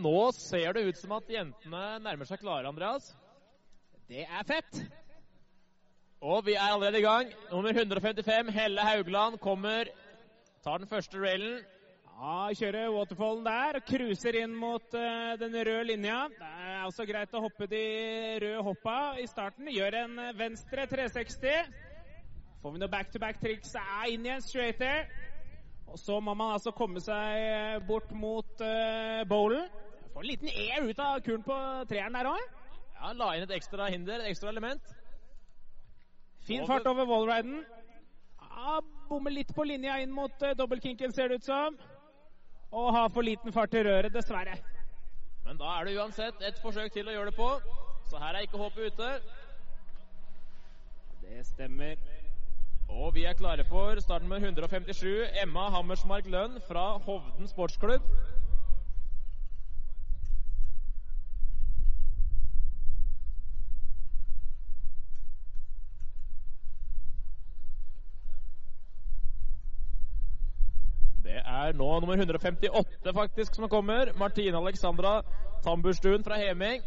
Nå ser det ut som at jentene nærmer seg klare, Andreas. Det er fett. Og vi er allerede i gang. Nummer 155, Helle Haugland, kommer. Tar den første railen. Ja, Kjører waterfallen der og cruiser inn mot uh, den røde linja. Det er også greit å hoppe de røde hoppa i starten. Gjør en uh, venstre 360. Får vi noe back-to-back-triks. Er inn igjen en straighter. Og så må man altså komme seg eh, bort mot uh, bowlen. Får en liten air ut av kuren på treeren der òg. Ja, La inn et ekstra hinder, et ekstra element. Fin Over. fart over wallriden. Ja, bommer litt på linja inn mot uh, dobbeltkinken, ser det ut som. Og har for liten fart i røret, dessverre. Men da er det uansett et forsøk til å gjøre det på. Så her er ikke håpet ute. Det stemmer. Og vi er klare for start nummer 157, Emma Hammersmark Lønn fra Hovden sportsklubb. Det er nå nummer 158 faktisk som kommer. Martine Alexandra Tamburstuen fra Heming.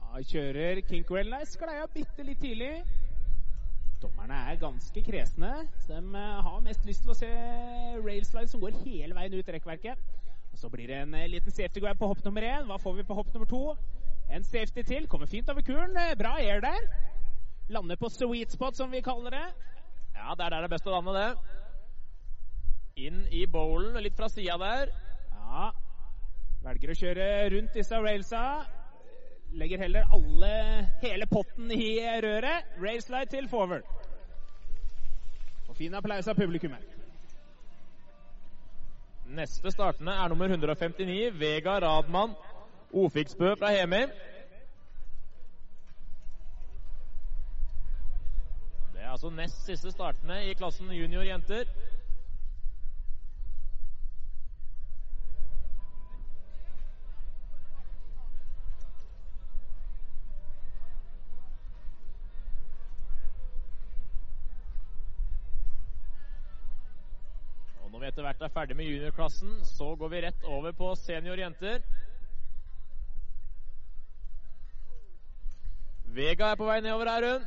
Ja, kjører Kinkwell. Nei, sklei av bitte litt tidlig. Dommerne er ganske kresne. De eh, har mest lyst til å se railslide som går hele veien ut rekkverket. Og Så blir det en eh, liten safety guy på hopp nummer én. Hva får vi på hopp nummer to? En safety til. Kommer fint over kuren. Eh, Bra air der. Lander på sweet spot, som vi kaller det. Ja, det er der det er best å lande, det. Inn i bowlen, litt fra sida der. Ja. Velger å kjøre rundt disse railsa. Legger heller alle, hele potten i røret. Railslide til forward. Og fin applaus av publikum her. Neste startende er nummer 159, Vega Radman Ofiksbø fra Hemi. Det er altså nest siste startende i klassen junior jenter. Etter hvert er ferdig med juniorklassen, så går vi rett over på seniorjenter. Vega er på vei nedover her, hun.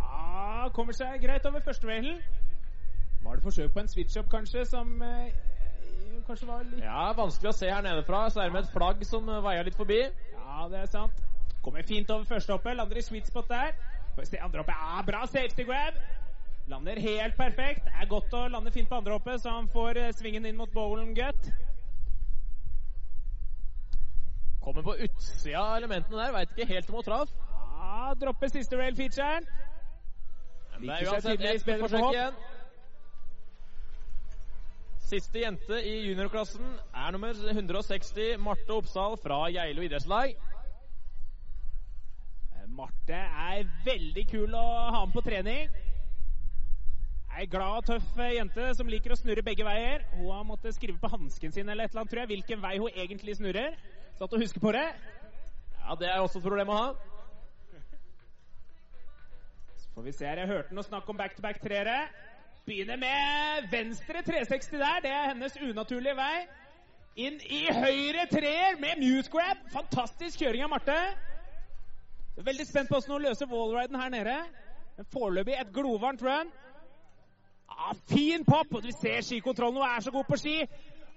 Ja, kommer seg greit over første railen. Var det forsøk på en switch-up, kanskje, som eh, kanskje var litt Ja, vanskelig å se her nedefra. Så er det med et flagg som eh, veier litt forbi. Ja, det er sant. Kommer fint over første hoppet. Lander i sweet spot der. Får se andre hoppet. Ja, bra safety grab. Lander helt perfekt. Er godt å lande fint på andre hoppet, så han får eh, svingen inn mot bowlen godt. Kommer på utsida av elementene der. Veit ikke helt om hun traff. Ja, dropper siste rail-featuren. Men det er uansett et ett forsøk igjen. Siste jente i juniorklassen er nummer 160, Marte Oppsal fra Geilo idrettslag. Eh, Marte er veldig kul å ha med på trening. Ei glad og tøff eh, jente som liker å snurre begge veier. Hun har måttet skrive på hansken sin eller et eller annet, tror jeg, hvilken vei hun egentlig snurrer. Så at hun husker på det. Ja, Det er også et problem å ha. Så får vi se her. Jeg hørte noe snakk om back-to-back-treere. Begynner med venstre 360 der. Det er hennes unaturlige vei. Inn i høyre treer med mute grab. Fantastisk kjøring av Marte. Veldig spent på hvordan hun løser wallriden her nede. Men foreløpig et glovarmt run. Ja, fin pop! Og du ser skikontrollen. Hun er så god på ski.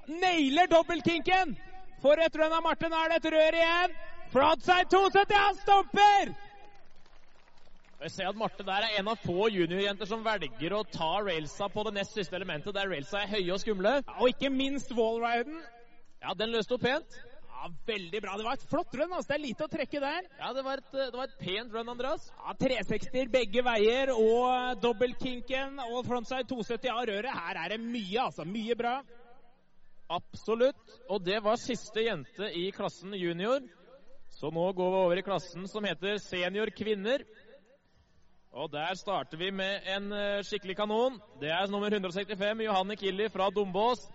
Nailer dobbeltkinken! For et run av Martin. Er det et rør igjen. Frontside 270, han stomper! Jeg ser at Marte der er en av få juniorjenter som velger å ta railsa på det nest siste elementet, der railsa er høye og skumle. Ja, og ikke minst wallriden. Ja, den løste opp pent. Ja, Veldig bra. Det var et flott run. altså. Det er lite å trekke der. Ja, det var et, det var et pent run, Andreas. Ja, 360 begge veier og dobbeltkinken og frontside 270 av røret. Her er det mye, altså. Mye bra. Absolutt. Og det var siste jente i klassen junior. Så nå går vi over i klassen som heter senior kvinner. Og der starter vi med en eh, skikkelig kanon. Det er nummer 165, Johanne Killi fra Dombås.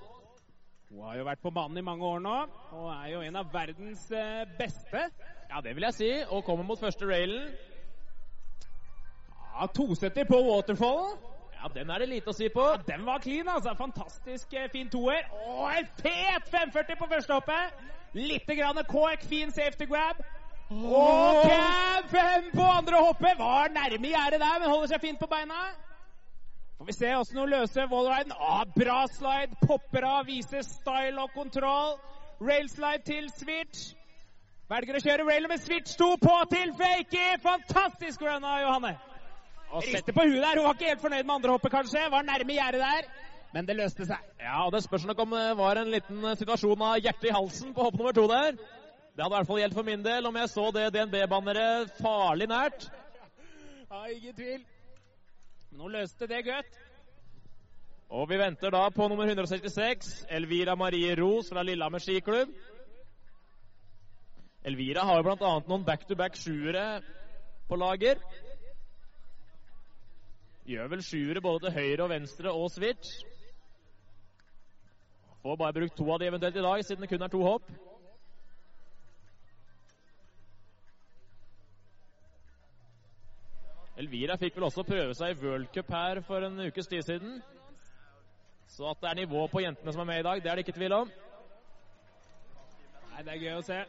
Hun har jo vært på banen i mange år nå, og er jo en av verdens eh, beste. Ja, det vil jeg si. Og kommer mot første railen. Ja, 270 på waterfallen. Ja, den er det lite å si på. Ja, den var clean, altså. Fantastisk eh, fin toer. Og en fet 540 på første hoppet! Litt grann KK, fin safety grab. Og cab 5 på andre hoppet. Var nærme gjerdet der, men holder seg fint på beina. Får vi se åssen hun løser wallriden. Ah, bra slide. Popper av, viser style og kontroll. Railslide til switch. Velger å kjøre rail med switch 2 på til fakey. Fantastisk run av Johanne. Rister på huet der. Hun var ikke helt fornøyd med andre hoppet, kanskje. Var nærme gjerdet der. Men det løste seg. Ja, og Det spørs nok om det var en liten eh, situasjon av hjertet i halsen på hopp nummer to der. Det hadde i hvert fall gjeldt for min del om jeg så det DNB-banneret farlig nært. Ja, ingen tvil. Men hun løste det godt. Og vi venter da på nummer 166, Elvira Marie Ros fra Lillehammer skiklubb. Elvira har jo bl.a. noen back-to-back sjuere på lager. Gjør vel sjuere både til høyre og venstre og switch. Får bare brukt to av de eventuelt i dag, siden det kun er to hopp. Elvira fikk vel også prøve seg i worldcup her for en ukes tid siden. Så at det er nivå på jentene som er med i dag, det er det ikke tvil om. Nei, det er gøy å se.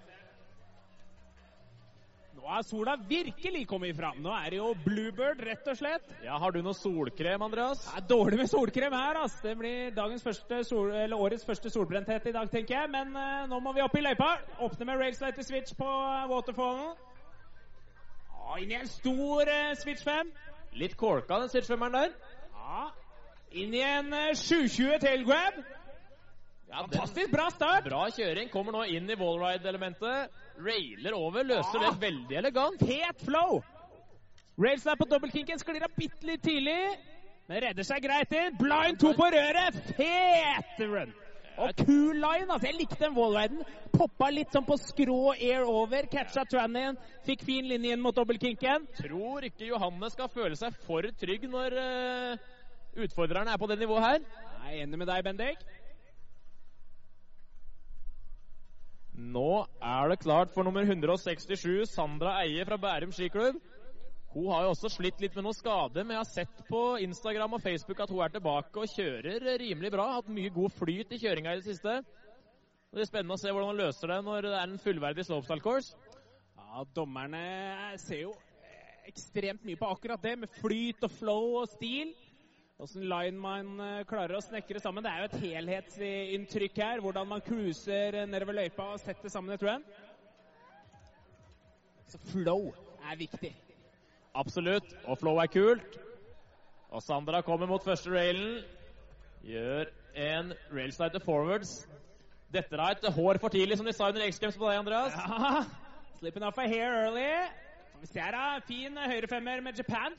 Nå er sola virkelig kommet fram. Nå er det jo bluebird, rett og slett. Ja, Har du noe solkrem, Andreas? Det er dårlig med solkrem her. ass. Det blir første sol, eller årets første solbrenthet i dag, tenker jeg. Men uh, nå må vi opp i løypa. Åpne med railslide switch på uh, waterfallen. Ah, inn i en stor uh, switch 5. Litt corka, den switch 5-eren der. Ja. Inn i en uh, 720 tailgrab. Ja, Fantastisk bra start. Bra kjøring. Kommer nå inn i wallride-elementet. Railer over, løser det veldig elegant. Het flow. Rails er på dobbeltkinken sklir av bitte litt tidlig, men redder seg greit inn. Blind to på røret. Fet run. Og cool line. altså Jeg likte den wallriden. Poppa litt sånn på skrå air over. Catcha Tranny. Fikk fin linje inn mot dobbeltkinken. Tror ikke Johanne skal føle seg for trygg når uh, utfordreren er på det nivået her. Jeg er enig med deg, Bendik. Nå er det klart for nummer 167, Sandra Eie fra Bærum skiklubb. Hun har jo også slitt litt med noe skade, men jeg har sett på Instagram og Facebook at hun er tilbake og kjører rimelig bra. Hatt mye god flyt i kjøringa i det siste. Det blir spennende å se hvordan hun løser det når det er en fullverdig slopestyle course. Ja, dommerne ser jo ekstremt mye på akkurat det, med flyt og flow og stil. Åssen lineman klarer å snekre sammen. Det er jo et helhetsinntrykk her. Hvordan man cruiser nedover løypa og setter sammen det, tror jeg. Så flow er viktig. Absolutt. Og flow er kult. Og Sandra kommer mot første railen. Gjør en railslide til forwards. Dette er et hår for tidlig, som de sa under X Games på deg, Andreas. Ja, slipping off a hair early. Vi ser da, Fin høyrefemmer med Japan.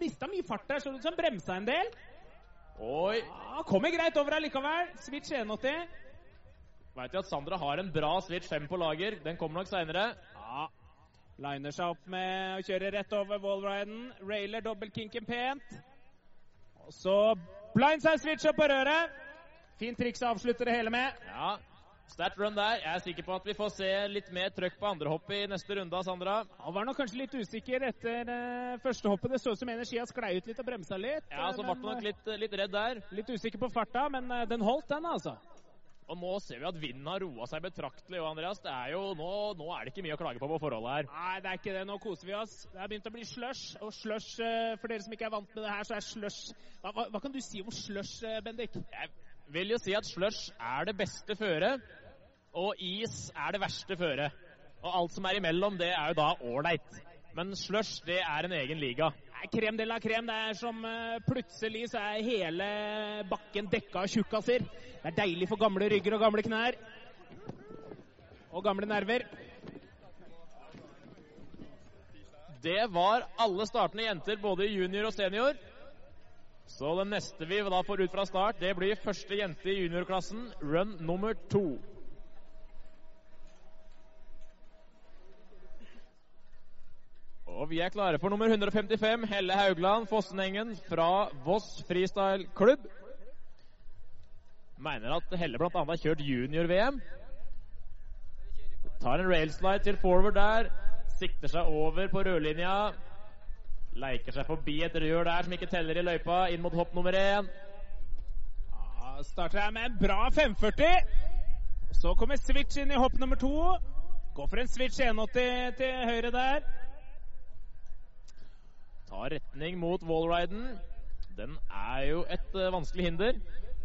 Mista mye fart der, så ut som bremsa en del. Oi. Ja, kommer greit over allikevel. Switch 180. Veit jo at Sandra har en bra Switch 5 på lager. Den kommer nok seinere. Ja. Liner seg opp med å kjøre rett over wallriden. Railer dobbeltkinken pent. Og så blindside switch opp på røret. Fint triks å avslutte det hele med. Ja, Sterkt run der. Jeg er sikker på at vi får se litt mer trøkk på andre hopp i neste runde av Sandra. Han var nok kanskje litt usikker etter uh, første hoppet. Det så ut som energia sklei ut litt og bremsa litt. Ja, så ble han nok litt, litt, redd der. Litt usikker på farta, men uh, den holdt, den, altså. Og nå ser vi at vinden har roa seg betraktelig. Og Andreas, det er jo, nå, nå, er det ikke mye å klage på på forholdet her. Nei, det er ikke det. Nå koser vi oss. Det har begynt å bli slush. Og slush, uh, for dere som ikke er vant med det her, så er slush Hva, hva, hva kan du si om slush, Bendik? Jeg vil jo si at slush er det beste føret og is er det verste føret. Og alt som er imellom, det er jo da ålreit. Men slush, det er en egen liga. Krem de la krem. Det er som uh, plutselig så er hele bakken dekka av tjukkaser. Det er deilig for gamle rygger og gamle knær. Og gamle nerver. Det var alle startende jenter, både junior og senior. Så den neste vi da får ut fra start, det blir første jente i juniorklassen, run nummer to. Og vi er klare for nummer 155, Helle Haugland Fossenengen fra Voss Freestyle Klubb. Mener at Helle bl.a. har kjørt junior-VM. Tar en railslide til forward der. Sikter seg over på rødlinja. Leiker seg forbi et rør der som ikke teller i løypa, inn mot hopp nummer én. Ja, starter her med en bra 540. Så kommer switch inn i hopp nummer to. Går for en switch 180 til høyre der. Tar retning mot wallriden. Den er jo et uh, vanskelig hinder.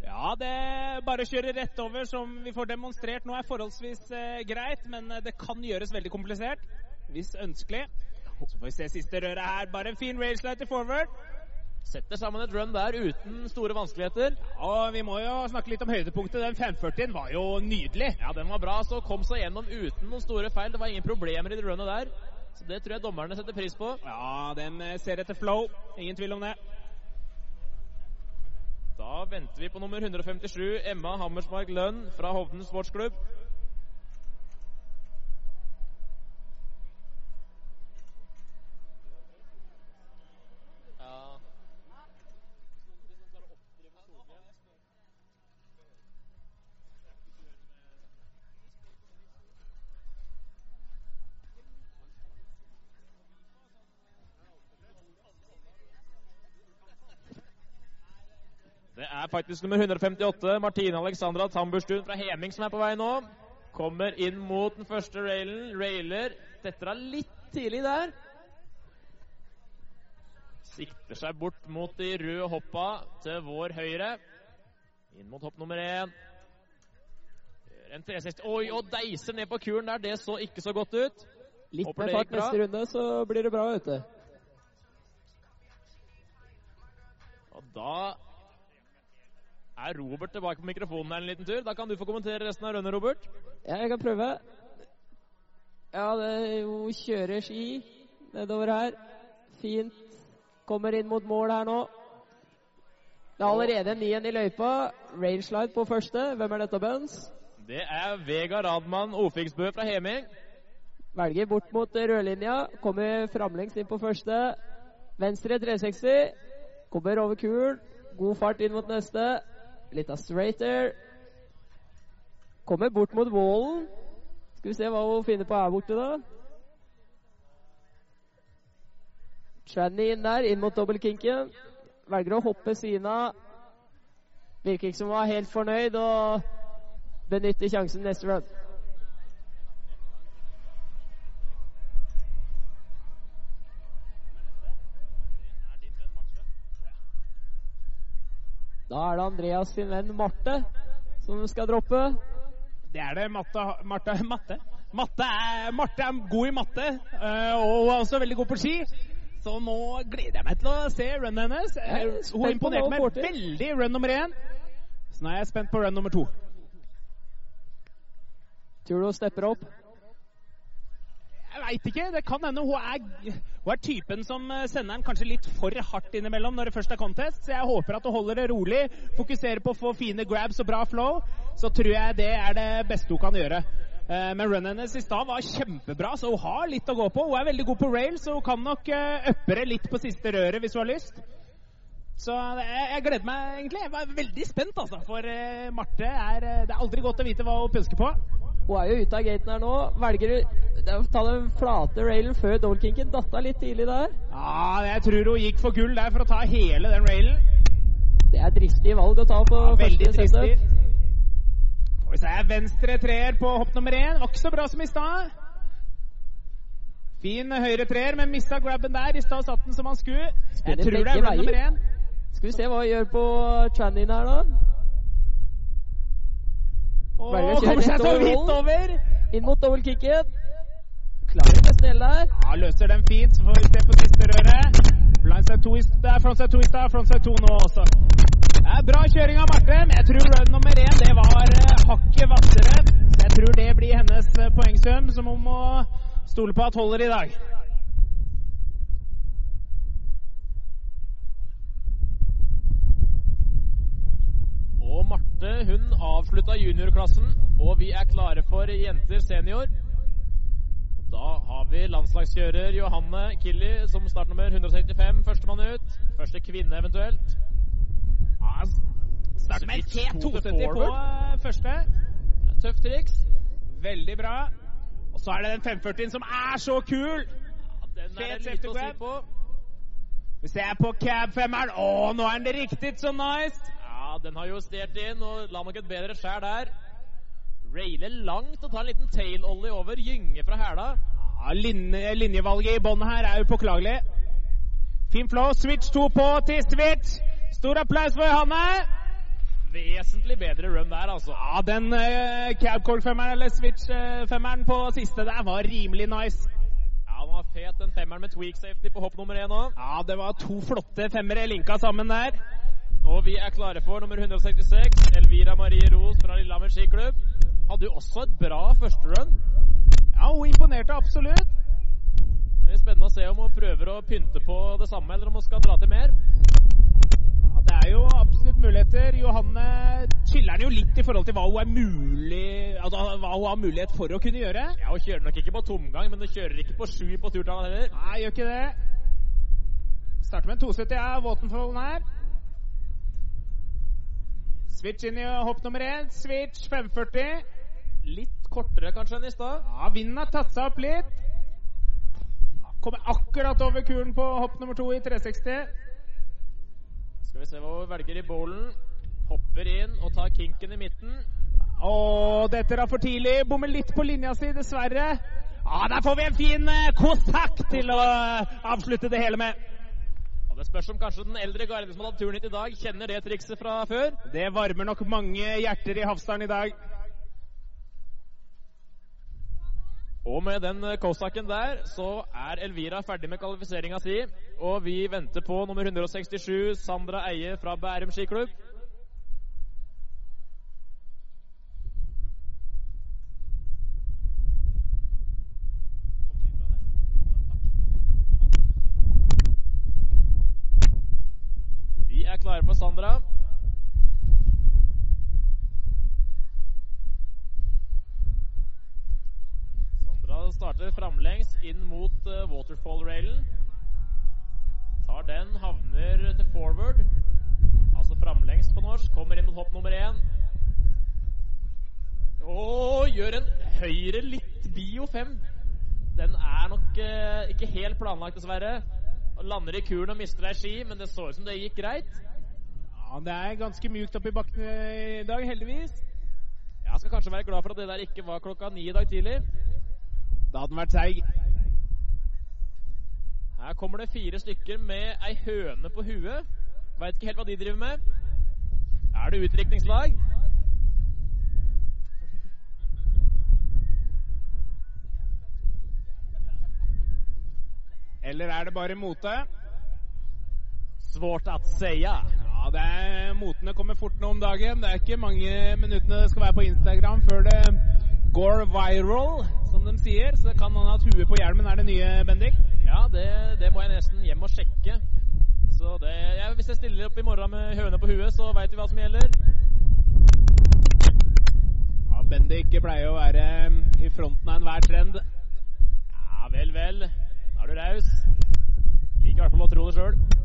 Ja, det bare kjører rett over, som vi får demonstrert nå, er forholdsvis uh, greit. Men eh, det kan gjøres veldig komplisert, hvis ønskelig. Så får vi se siste røret her. Bare en fin railslide til forward. Setter sammen et run der uten store vanskeligheter. Og vi må jo snakke litt om høydepunktet. Den 540-en var jo nydelig. Ja, den var bra. Så kom seg gjennom uten noen store feil. Det var ingen problemer i det runnet der. Så det tror jeg dommerne setter pris på. Ja, den eh, ser etter flow. Ingen tvil om det. Da venter vi på nummer 157, Emma Hammersmark Lønn fra Hovden sportsklubb. Er faktisk nummer 158, Martine Alexandra Tamburstuen fra Heming, som er på vei nå. Kommer inn mot den første railen. Railer. Detter av litt tidlig der. Sikter seg bort mot de røde hoppa til vår høyre. Inn mot hopp nummer én. Gjør en 360 Oi, og deiser ned på kuren der. Det så ikke så godt ut. Litt Håper med fart neste runde, så blir det bra, vet du. Og da er Robert tilbake på mikrofonen her en liten tur. Da kan du få kommentere resten av runden, Robert. Ja, jeg kan prøve. Ja, det er jo kjører ski nedover her. Fint. Kommer inn mot mål her nå. Det er allerede en ny en i løypa. Railslide på første. Hvem er dette, Bøns? Det er Vega Radmann Ofiksbø fra Heming. Velger bort mot rødlinja. Kommer framlengs inn på første. Venstre 360. Kommer over kulen. God fart inn mot neste. Litt av straighter. Kommer bort mot wallen. Skal vi se hva hun finner på her borte, da. Tranny inn der, inn mot dobbeltkinken. Velger å hoppe siden av. Virker ikke som hun var helt fornøyd og benytter sjansen neste run. Da er det Andreas sin venn Marte som skal droppe. Det er det. Matte, Marte, matte. Matte er, Marte er god i matte, øh, og hun er også veldig god på ski. Så nå gleder jeg meg til å se runnen hennes. Eh, Hun imponerte meg veldig i run nummer én. Så nå er jeg spent på run nummer to. Tror du hun stepper opp? Jeg veit ikke. Det kan hende hun er, hun er typen som eh, sender den kanskje litt for hardt innimellom når det først er contest. Så jeg håper at hun holder det rolig, fokuserer på å få fine grabs og bra flow. Så tror jeg det er det beste hun kan gjøre. Eh, Men runnet hennes i stad var kjempebra, så hun har litt å gå på. Hun er veldig god på rail, så hun kan nok eh, uppe det litt på siste røret hvis hun har lyst. Så jeg, jeg gleder meg egentlig. Jeg var veldig spent, altså. For eh, Marte er eh, Det er aldri godt å vite hva hun pønsker på. Hun er jo ute av gaten her nå. Velger er å ta den flate railen før dobbeltkinken. Datta litt tidlig der. Ja, jeg tror hun gikk for gull der for å ta hele den railen. Det er dristig valg å ta på Ja, første setup. Får vi se venstre treer på hopp nummer én. Var ikke så bra som i stad. Fin høyre treer, men mista grabben der. I stad satt den som han skulle. Jeg tror det er run nummer én. Skal vi se hva hun gjør på Trannin her, da. Å kommer seg så vidt over. Inn mot dobbeltkicken. Klarer nesten hele der. Ja, løser den fint. Så får vi se på siste røret. Blindside twist i frontside twist der, frontside to nå også. Det er bra kjøring av Martrem. jeg tror run nummer én det var eh, hakket hvassere. Jeg tror det blir hennes eh, poengsum, som hun må stole på at holder i dag. Og Marte hun avslutta juniorklassen, og vi er klare for jenter senior. Da har vi landslagskjører Johanne Killi som startnummer 165. Førstemann ut. Første kvinne eventuelt. Ja, med en Switch fet to til 270 på eh, første. Tøft triks. Veldig bra. Og så er det den 540-en som er så kul! Ja, Den er Fet lite å si på. Vi ser på cab-femmeren. Å, nå er den riktig så nice! Ja, den har justert inn og la nok et bedre skjær der. Railer langt og tar en liten tail-ollie over gynge fra hæla. Ja, linje, linjevalget i bånn her er upåklagelig. Fin flow. Switch 2 på til Switch. Stor applaus for Johanne. Vesentlig bedre run der, altså. Ja, den uh, Cabcall-femmeren eller Switch-femmeren på siste der, var rimelig nice. Ja, den var fet, den femmeren med tweak safety på hopp nummer én òg. Ja, det var to flotte femmere linka sammen der. Og vi er klare for nummer 166, Elvira Marie Ros fra Lillehammer skiklubb. Hadde jo også et bra første run. Ja, hun imponerte absolutt. Det er spennende å se om hun prøver å pynte på det samme, eller om hun skal dra til mer. Ja, Det er jo absolutt muligheter. Johanne chiller'n jo litt i forhold til hva hun er mulig Altså hva hun har mulighet for å kunne gjøre. Ja, Hun kjører nok ikke på tomgang, men hun kjører ikke på sju på turtallet heller. Nei, gjør ikke det. Starter med en 270 av Waterfallen her. Switch inn i hopp nummer én. Switch 540. Litt kortere kanskje enn i stad. Ja, Vinden har tatt seg opp litt. Kommer akkurat over kuren på hopp nummer to i 360. Skal vi se hva hun velger i bowlen. Hopper inn og tar kinken i midten. Og dette er for tidlig. Bommer litt på linja si, dessverre. Ja, Der får vi en fin kosakk til å eh, avslutte det hele med. Det spørs om kanskje den eldre garde som har tatt turen hit i dag, kjenner det trikset fra før. Det varmer nok mange hjerter i Hafsdalen i dag. Og med den eh, Kosaken der, så er Elvira ferdig med kvalifiseringa si. Og vi venter på nummer 167, Sandra Eie fra Bærum skiklubb. Vi å være på Sandra. Sandra starter framlengs inn mot uh, waterfall-railen. Tar den, havner til forward. Altså framlengs på norsk. Kommer inn mot hopp nummer én. Og gjør en høyre litt bio fem. Den er nok eh, ikke helt planlagt, dessverre. Og lander i kuren og mister ei ski, men det så ut som det gikk greit. Ja, Det er ganske mjukt oppi bakken i dag, heldigvis. Jeg skal kanskje være glad for at det der ikke var klokka ni i dag tidlig. Da hadde den vært seig. Her kommer det fire stykker med ei høne på huet. Veit ikke helt hva de driver med. Er det utdrikningslag? Eller er det bare mote? Svårt at seia. Ja, det er, Motene kommer fort nå om dagen. Det er ikke mange minuttene det skal være på Instagram før det går viral, som de sier. Så det kan hende at huet på hjelmen er det nye, Bendik. Ja, det, det må jeg nesten hjem og sjekke. Så det, ja, Hvis jeg stiller opp i morgen med høne på huet, så veit vi hva som gjelder. Ja, Bendik pleier å være i fronten av enhver trend. Ja vel, vel. Da er du raus. Liker i hvert fall å tro det sjøl.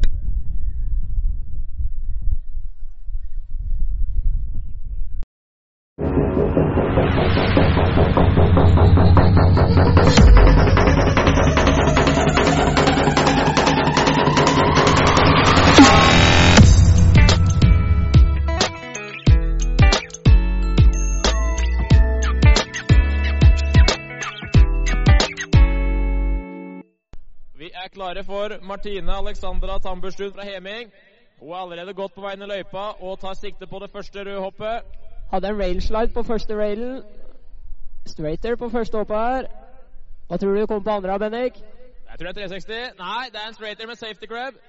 Martine Alexandra Tamburstuen fra Heming. Hun er allerede godt på vei inn i løypa og tar sikte på det første røde hoppet. Hadde en railslide på første railen. Straighter på første hoppet her. Hva tror du kommer på andre, Bennik? Jeg tror det er 360. Nei, det er en straighter med safety grab.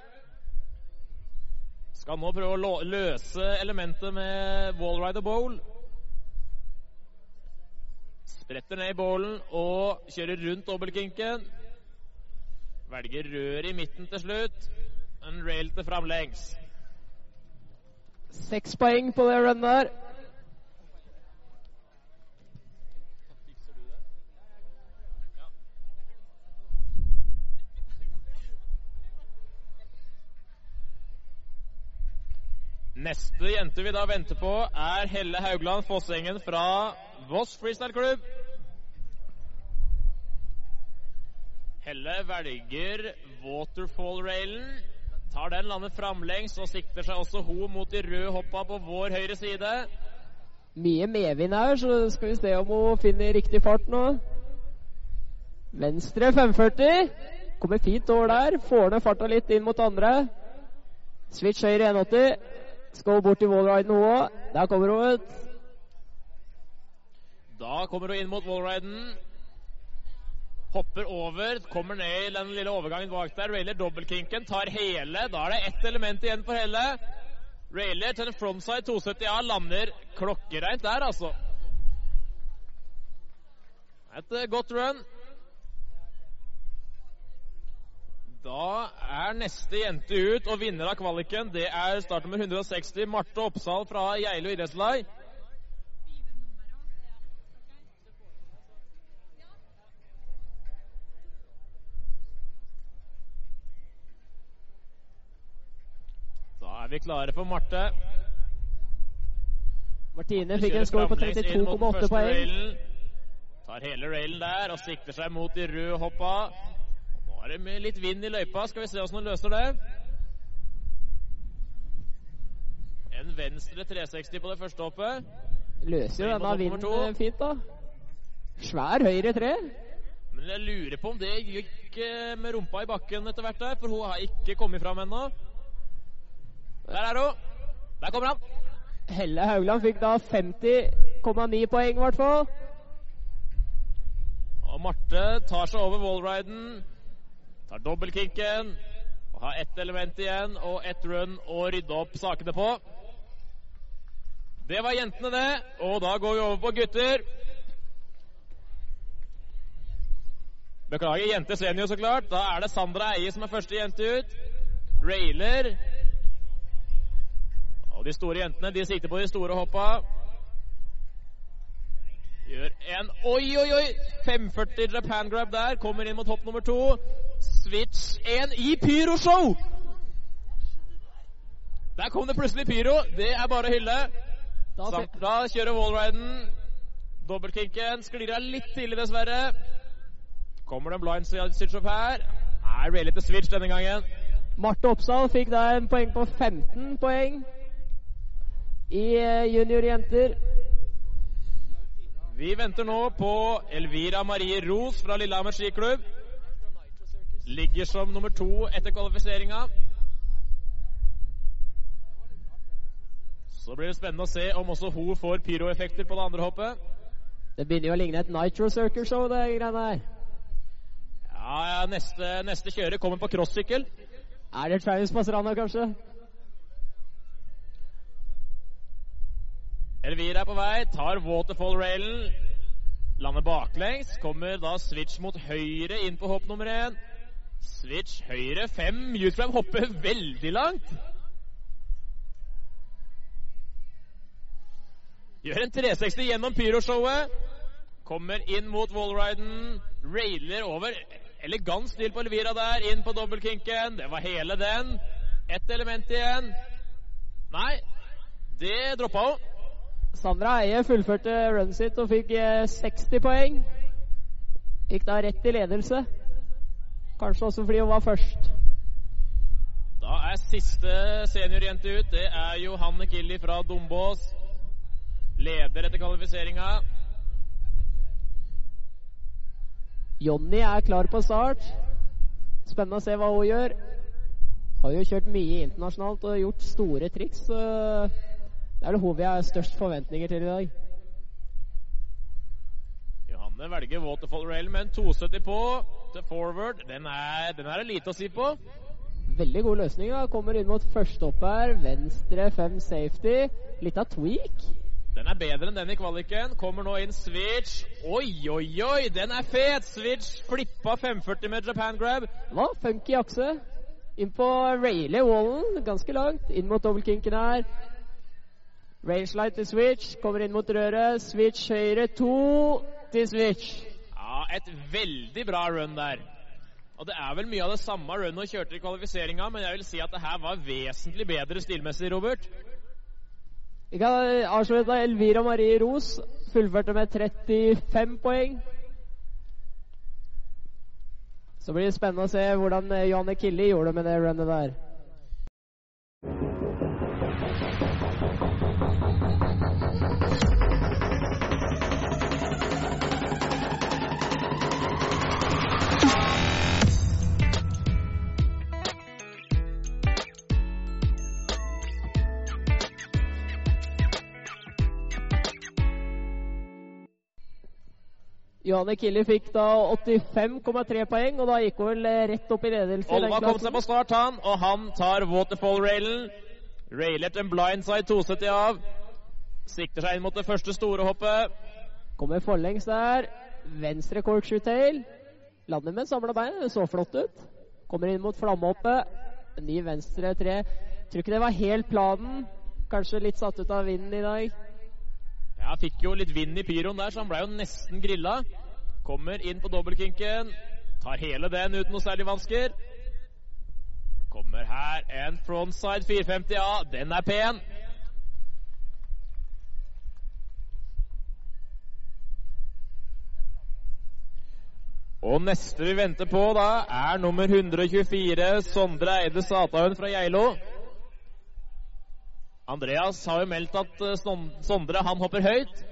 Skal nå prøve å løse elementet med wallrider bowl. Spretter ned i bowlen og kjører rundt dobbeltkinken. Velger rør i midten til slutt. En rail til framlengs. Seks poeng på det runnet der. Neste jente vi da venter på, er Helle Haugland Fossengen fra Voss Freestyle Klubb. Helle velger waterfall-railen. Tar den, lander framlengs og sikter seg også hun mot de røde hoppa på vår høyre side. Mye medvind her, så skal vi se om hun finner riktig fart nå. Venstre 540. Kommer fint over der. Får ned farta litt inn mot andre. Switch høyre 180. Skal bort til wallriden hun òg. Der kommer hun ut. Da kommer hun inn mot wallriden. Hopper over, kommer ned i den lille overgangen bak der. Railer dobbeltkinken, tar hele. Da er det ett element igjen for hele. Railer til en frontside 270A, lander klokkereint der, altså. Et eh, godt run. Da er neste jente ut, og vinner av kvaliken det er startnummer 160, Marte Oppsal fra Geilo idrettslag. Da er vi klare for Marte. Martine fikk en score på 32,8 poeng. Tar hele railen der og sikter seg mot de røde hoppa. Nå er det med litt vind i løypa. Skal vi se åssen hun løser det. En venstre 360 på det første hoppet. Løser jo denne vinden fint, da. Svær høyre tre. Men jeg lurer på om det gikk eh, med rumpa i bakken etter hvert der, for hun har ikke kommet fram ennå. Der er hun. Der kommer han. Helle Haugland fikk da 50,9 poeng, i hvert fall. Og Marte tar seg over wallriden. Tar dobbeltkinken. Og har ett element igjen og ett run å rydde opp sakene på. Det var jentene, det. Og da går vi over på gutter. Beklager, jente senior, så klart. Da er det Sandra Eie som er første jente ut. Railer. Og de store jentene de sikter på de store hoppa. Gjør en Oi, oi, oi! 540 Japan grab der. Kommer inn mot hopp nummer to. Switch 1 i pyroshow! Der kom det plutselig pyro. Det er bare å hylle. Da kjører wallriden. Dobbeltkinken sklir av litt tidlig, dessverre. Kommer det en blind switch opp her? Nei, det ble litt switch denne gangen. Marte Oppsal fikk da en poeng på 15 poeng i eh, juniorjenter. Vi venter nå på Elvira Marie Ros fra Lillehammer skiklubb. Ligger som nummer to etter kvalifiseringa. Så blir det spennende å se om også hun får pyroeffekter på det andre hoppet. Det begynner jo å ligne et Nitro Circle Show, det greiene her. Ja, ja, neste, neste kjører kommer på crossykkel. Er det Travis Passerano, kanskje? Elvira er på vei, tar waterfall-railen. Lander baklengs. Kommer da switch mot høyre inn på hopp nummer én. Switch høyre fem. Youthflam hopper veldig langt. Gjør en 360 gjennom pyroshowet. Kommer inn mot wallriden. Railer over. Elegant stil på Elvira der. Inn på dobbeltkinken. Det var hele den. Ett element igjen. Nei, det droppa hun. Sandra Eie fullførte runet sitt og fikk eh, 60 poeng. Gikk da rett i ledelse. Kanskje også fordi hun var først. Da er siste seniorjente ut. Det er Johanne Killi fra Dombås. Leder etter kvalifiseringa. Jonny er klar på start. Spennende å se hva hun gjør. Har jo kjørt mye internasjonalt og gjort store triks. Det er det hun vi har størst forventninger til i dag. Johanne velger waterfall rail med en 270 på til forward. Den er, den er lite å si på. Veldig god løsning. da. Kommer inn mot første opp her. Venstre fem safety. Litt av tweak. Den er bedre enn den i kvaliken. Kommer nå inn switch. Oi, oi, oi! Den er fet! Switch flippa 540 med Japan grab. Hva? funky akse. Inn på Rayleigh Wallen, ganske langt. Inn mot dobbeltkinken her. Rangeline til switch. Kommer inn mot røret. Switch høyre to til switch. Ja, et veldig bra run der. Og det er vel mye av det samme runet hun kjørte i kvalifiseringa, men jeg vil si at det her var vesentlig bedre stilmessig, Robert. Vi kan avslutte Elvira Marie Ros. Fullførte med 35 poeng. Så blir det spennende å se hvordan Johanne Killi gjorde det med det runnet der. Johanne Kille fikk da 85,3 poeng, og da gikk hun vel eh, rett opp i ledelse. Olva kom seg på start, han, og han tar waterfall-railen. Railer til en blindside 270 av. Sikter seg inn mot det første store hoppet. Kommer forlengs der. Venstre corkscrew-tail. Lander med samla bein. Det så flott ut. Kommer inn mot flammehoppet. Ny venstre tre. Tror ikke det var helt planen. Kanskje litt satt ut av vinden i dag. Ja, fikk jo litt vind i pyroen der, så han ble jo nesten grilla. Kommer inn på dobbeltkinken. Tar hele den uten noe særlig vansker. Kommer her en frontside 450 A. Den er pen. Og neste vi venter på, da, er nummer 124, Sondre Eide Satahun fra Geilo. Andreas har jo meldt at eh, Sondre han hopper høyt.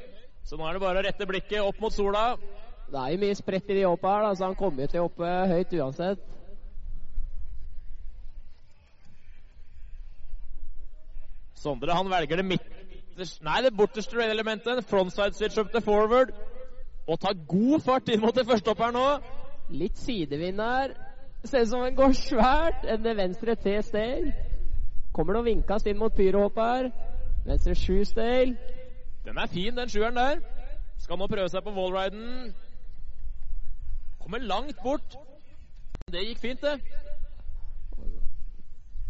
Så nå er det bare å rette blikket opp mot sola. Det er jo mye spredt i de hoppa her, da, så han kommer jo til å hoppe høyt uansett. Sondre han velger det midterste Nei, det borteste rail-elementet. Frontside switch up til forward. Og tar god fart inn mot det første hopp her nå. Litt sidevind her. Ser ut som den går svært. En venstre T-stail. Kommer å vinkes inn mot pyrohoppet her. Venstre sju-stail. Den er fin, den sjueren der. Skal nå prøve seg på wallriden. Kommer langt bort. Det gikk fint, det.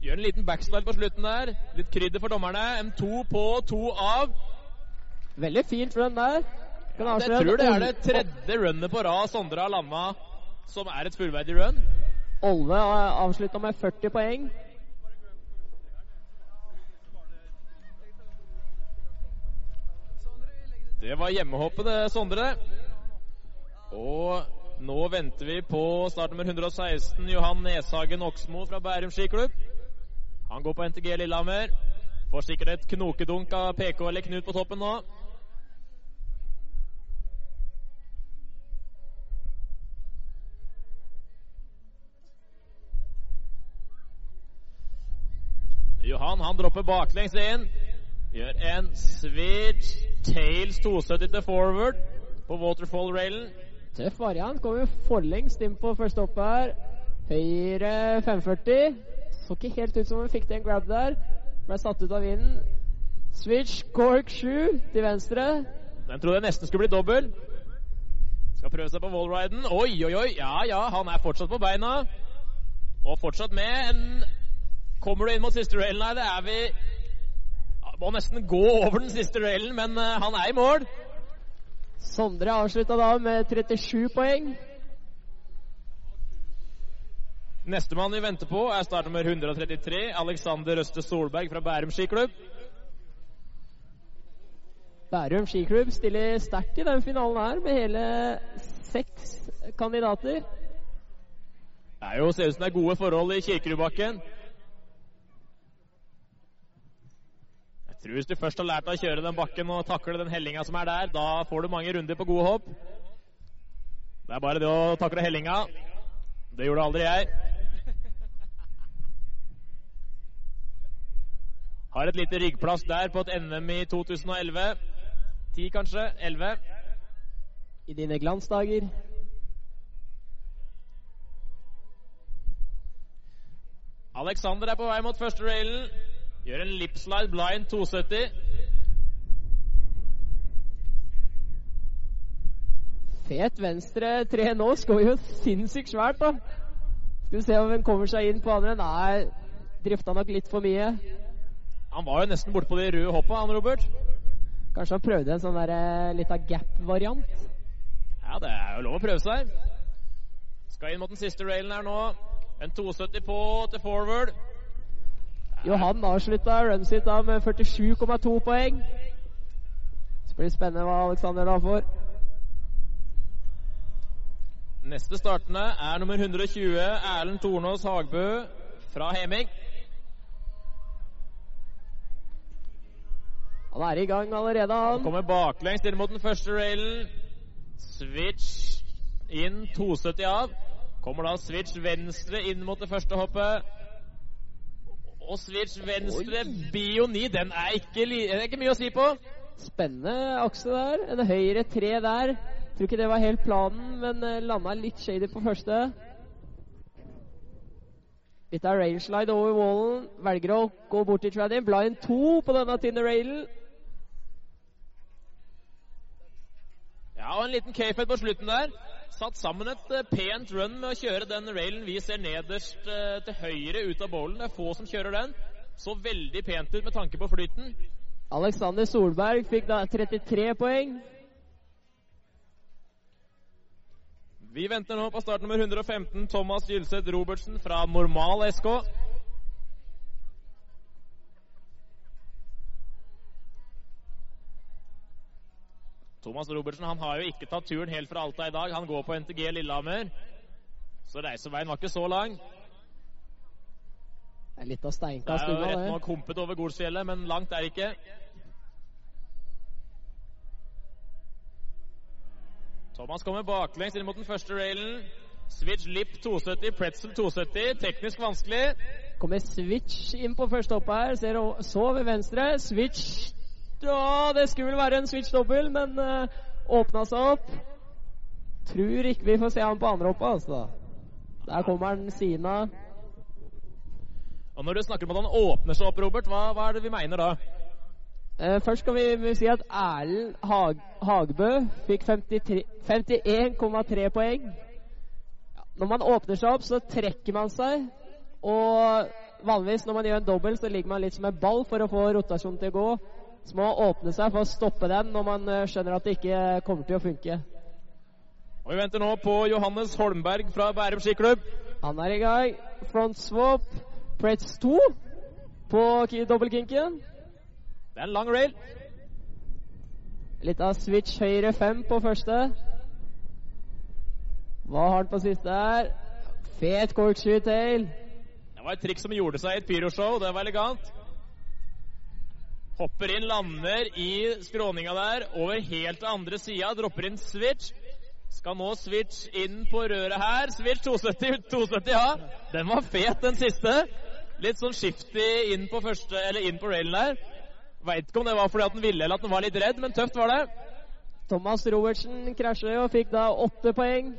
Gjør en liten backslide på slutten der. Litt krydder for dommerne. M2 på, to av. Veldig fint run der. Ja, Jeg tror det er det tredje runnet på rad Sondre har landa som er et fullverdig run. Olve avslutta med 40 poeng. Det var hjemmehoppet, Sondre. Og nå venter vi på startnummer 116, Johan Neshagen Oksmo fra Bærum skiklubb. Han går på NTG Lillehammer. Får sikkert et knokedunk av PK eller Knut på toppen nå. Johan han dropper baklengs inn. Gjør en switch tails 270 til forward på waterfall-railen. Tøff variant. Kommer forlengst inn på første hopp her. Høyre 540. Så ikke helt ut som hun fikk den grab der. Ble satt ut av vinden. Switch cork 7 til venstre. Den trodde jeg nesten skulle bli dobbel. Skal prøve seg på wallriden. Oi, oi, oi. Ja, ja, han er fortsatt på beina. Og fortsatt med. En Kommer du inn mot siste railen her, det er vi Må nesten gå over den siste duellen, men eh, han er i mål. Sondre avslutta da med 37 poeng. Nestemann vi venter på, er startnummer 133, Alexander Øste Solberg fra Bærum skiklubb. Bærum skiklubb stiller sterkt i den finalen her, med hele seks kandidater. Det er jo, ser ut som det er gode forhold i Kirkerudbakken. Tror hvis du først har lært deg å kjøre den bakken og takle den hellinga som er der, da får du mange runder på gode hopp. Det er bare det å takle hellinga. Det gjorde aldri jeg. Har et lite ryggplass der på et NM i 2011. 10 kanskje? 11. I dine glansdager. Alexander er på vei mot første railen. Gjør en lipslide blind 270. Fet venstre tre nå. Skal jo sinnssykt svært, da. Skal vi se om hun kommer seg inn på andre. Nei, drifta nok litt for mye. Han var jo nesten borte på de røde hoppa, han Robert. Kanskje han prøvde en sånn der litt lita gap-variant. Ja, det er jo lov å prøve seg. Skal inn mot den siste railen her nå. En 270 på til forward. Johan avslutta runet sitt da med 47,2 poeng. Så blir det spennende hva Alexander da får. Neste startende er nummer 120, Erlend Tornås Hagbø fra Heming. Han er i gang allerede, han. Kommer baklengs inn mot den første railen. Switch inn, 270 av. Kommer da switch venstre inn mot det første hoppet. Og switch venstre, bio 9, den er ikke, li- er ikke mye å si på. Spennende akse der. En høyre tre der. Tror ikke det var helt planen, men eh, landa litt shady på første. Litt av railslide over wallen. Velger å gå bort til Tradin. Blind 2 på denne tynne railen. Ja, og en liten K-fed på slutten der. Satt sammen et eh, pent run med å kjøre den railen vi ser nederst eh, til høyre ut av bowlen. Det er få som kjører den. Så veldig pent ut med tanke på flyten. Alexander Solberg fikk da 33 poeng. Vi venter nå på start nummer 115, Thomas Gylseth Robertsen fra Normal SK. Thomas Robertsen han har jo ikke tatt turen helt fra Alta i dag. Han går på NTG Lillehammer. Så reiseveien var ikke så lang. Det er litt av Det steinkast er jo rett det. nok humpet over Golsfjellet, men langt er det ikke. Thomas kommer baklengs inn mot den første railen. Switch Lip 270, Pretzel 270. Teknisk vanskelig. Kommer Switch inn på første hoppet her. Ser så ved venstre. Switch Ja, det skulle vel være en Switch dobbel, men uh, åpna seg opp. Tror ikke vi får se han på andre hoppet, altså. Der kommer han siden av. Og når du snakker om at han åpner seg opp, Robert, hva, hva er det vi mener da? Uh, først skal vi, vi si at Erlend Hag, Hagbø fikk 51,3 poeng. Når man åpner seg opp, så trekker man seg. Og vanligvis når man gjør en dobbel, så ligger man litt som en ball for å få rotasjonen til å gå. Så må man åpne seg for å stoppe den når man eh, skjønner at det ikke kommer til å funke. Og Vi venter nå på Johannes Holmberg fra Bærum skiklubb. Han er i gang. Front swap. Pretz 2 på dobbeltkinken. Det er en lang rail. Litt av switch høyre 5 på første. Hva har han på siste her? Fet corkscrew tail. Det var et trikk som gjorde seg i et pyroshow. Det var elegant. Hopper inn, lander i skråninga der, over helt til andre sida. Dropper inn switch. Skal nå switch inn på røret her. Switch 270, 270, ja. Den var fet, den siste. Litt sånn shifty inn på første, eller inn på railen der. Veit ikke om det var fordi at den ville eller at den var litt redd, men tøft var det. Thomas Robertsen krasjer og fikk da åtte poeng.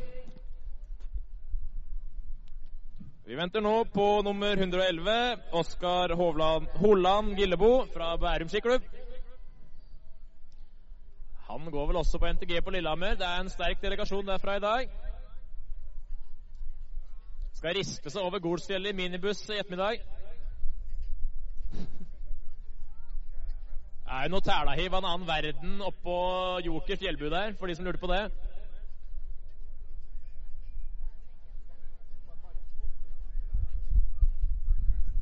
Vi venter nå på nummer 111, Oskar Holand Gillebo fra Bærum skiklubb. Han går vel også på NTG på Lillehammer. Det er en sterk delegasjon derfra i dag. Skal riste seg over Golsfjellet i minibuss i ettermiddag. Det er jo noe tælahiv av en annen verden oppå Joker fjellbu der, for de som lurte på det.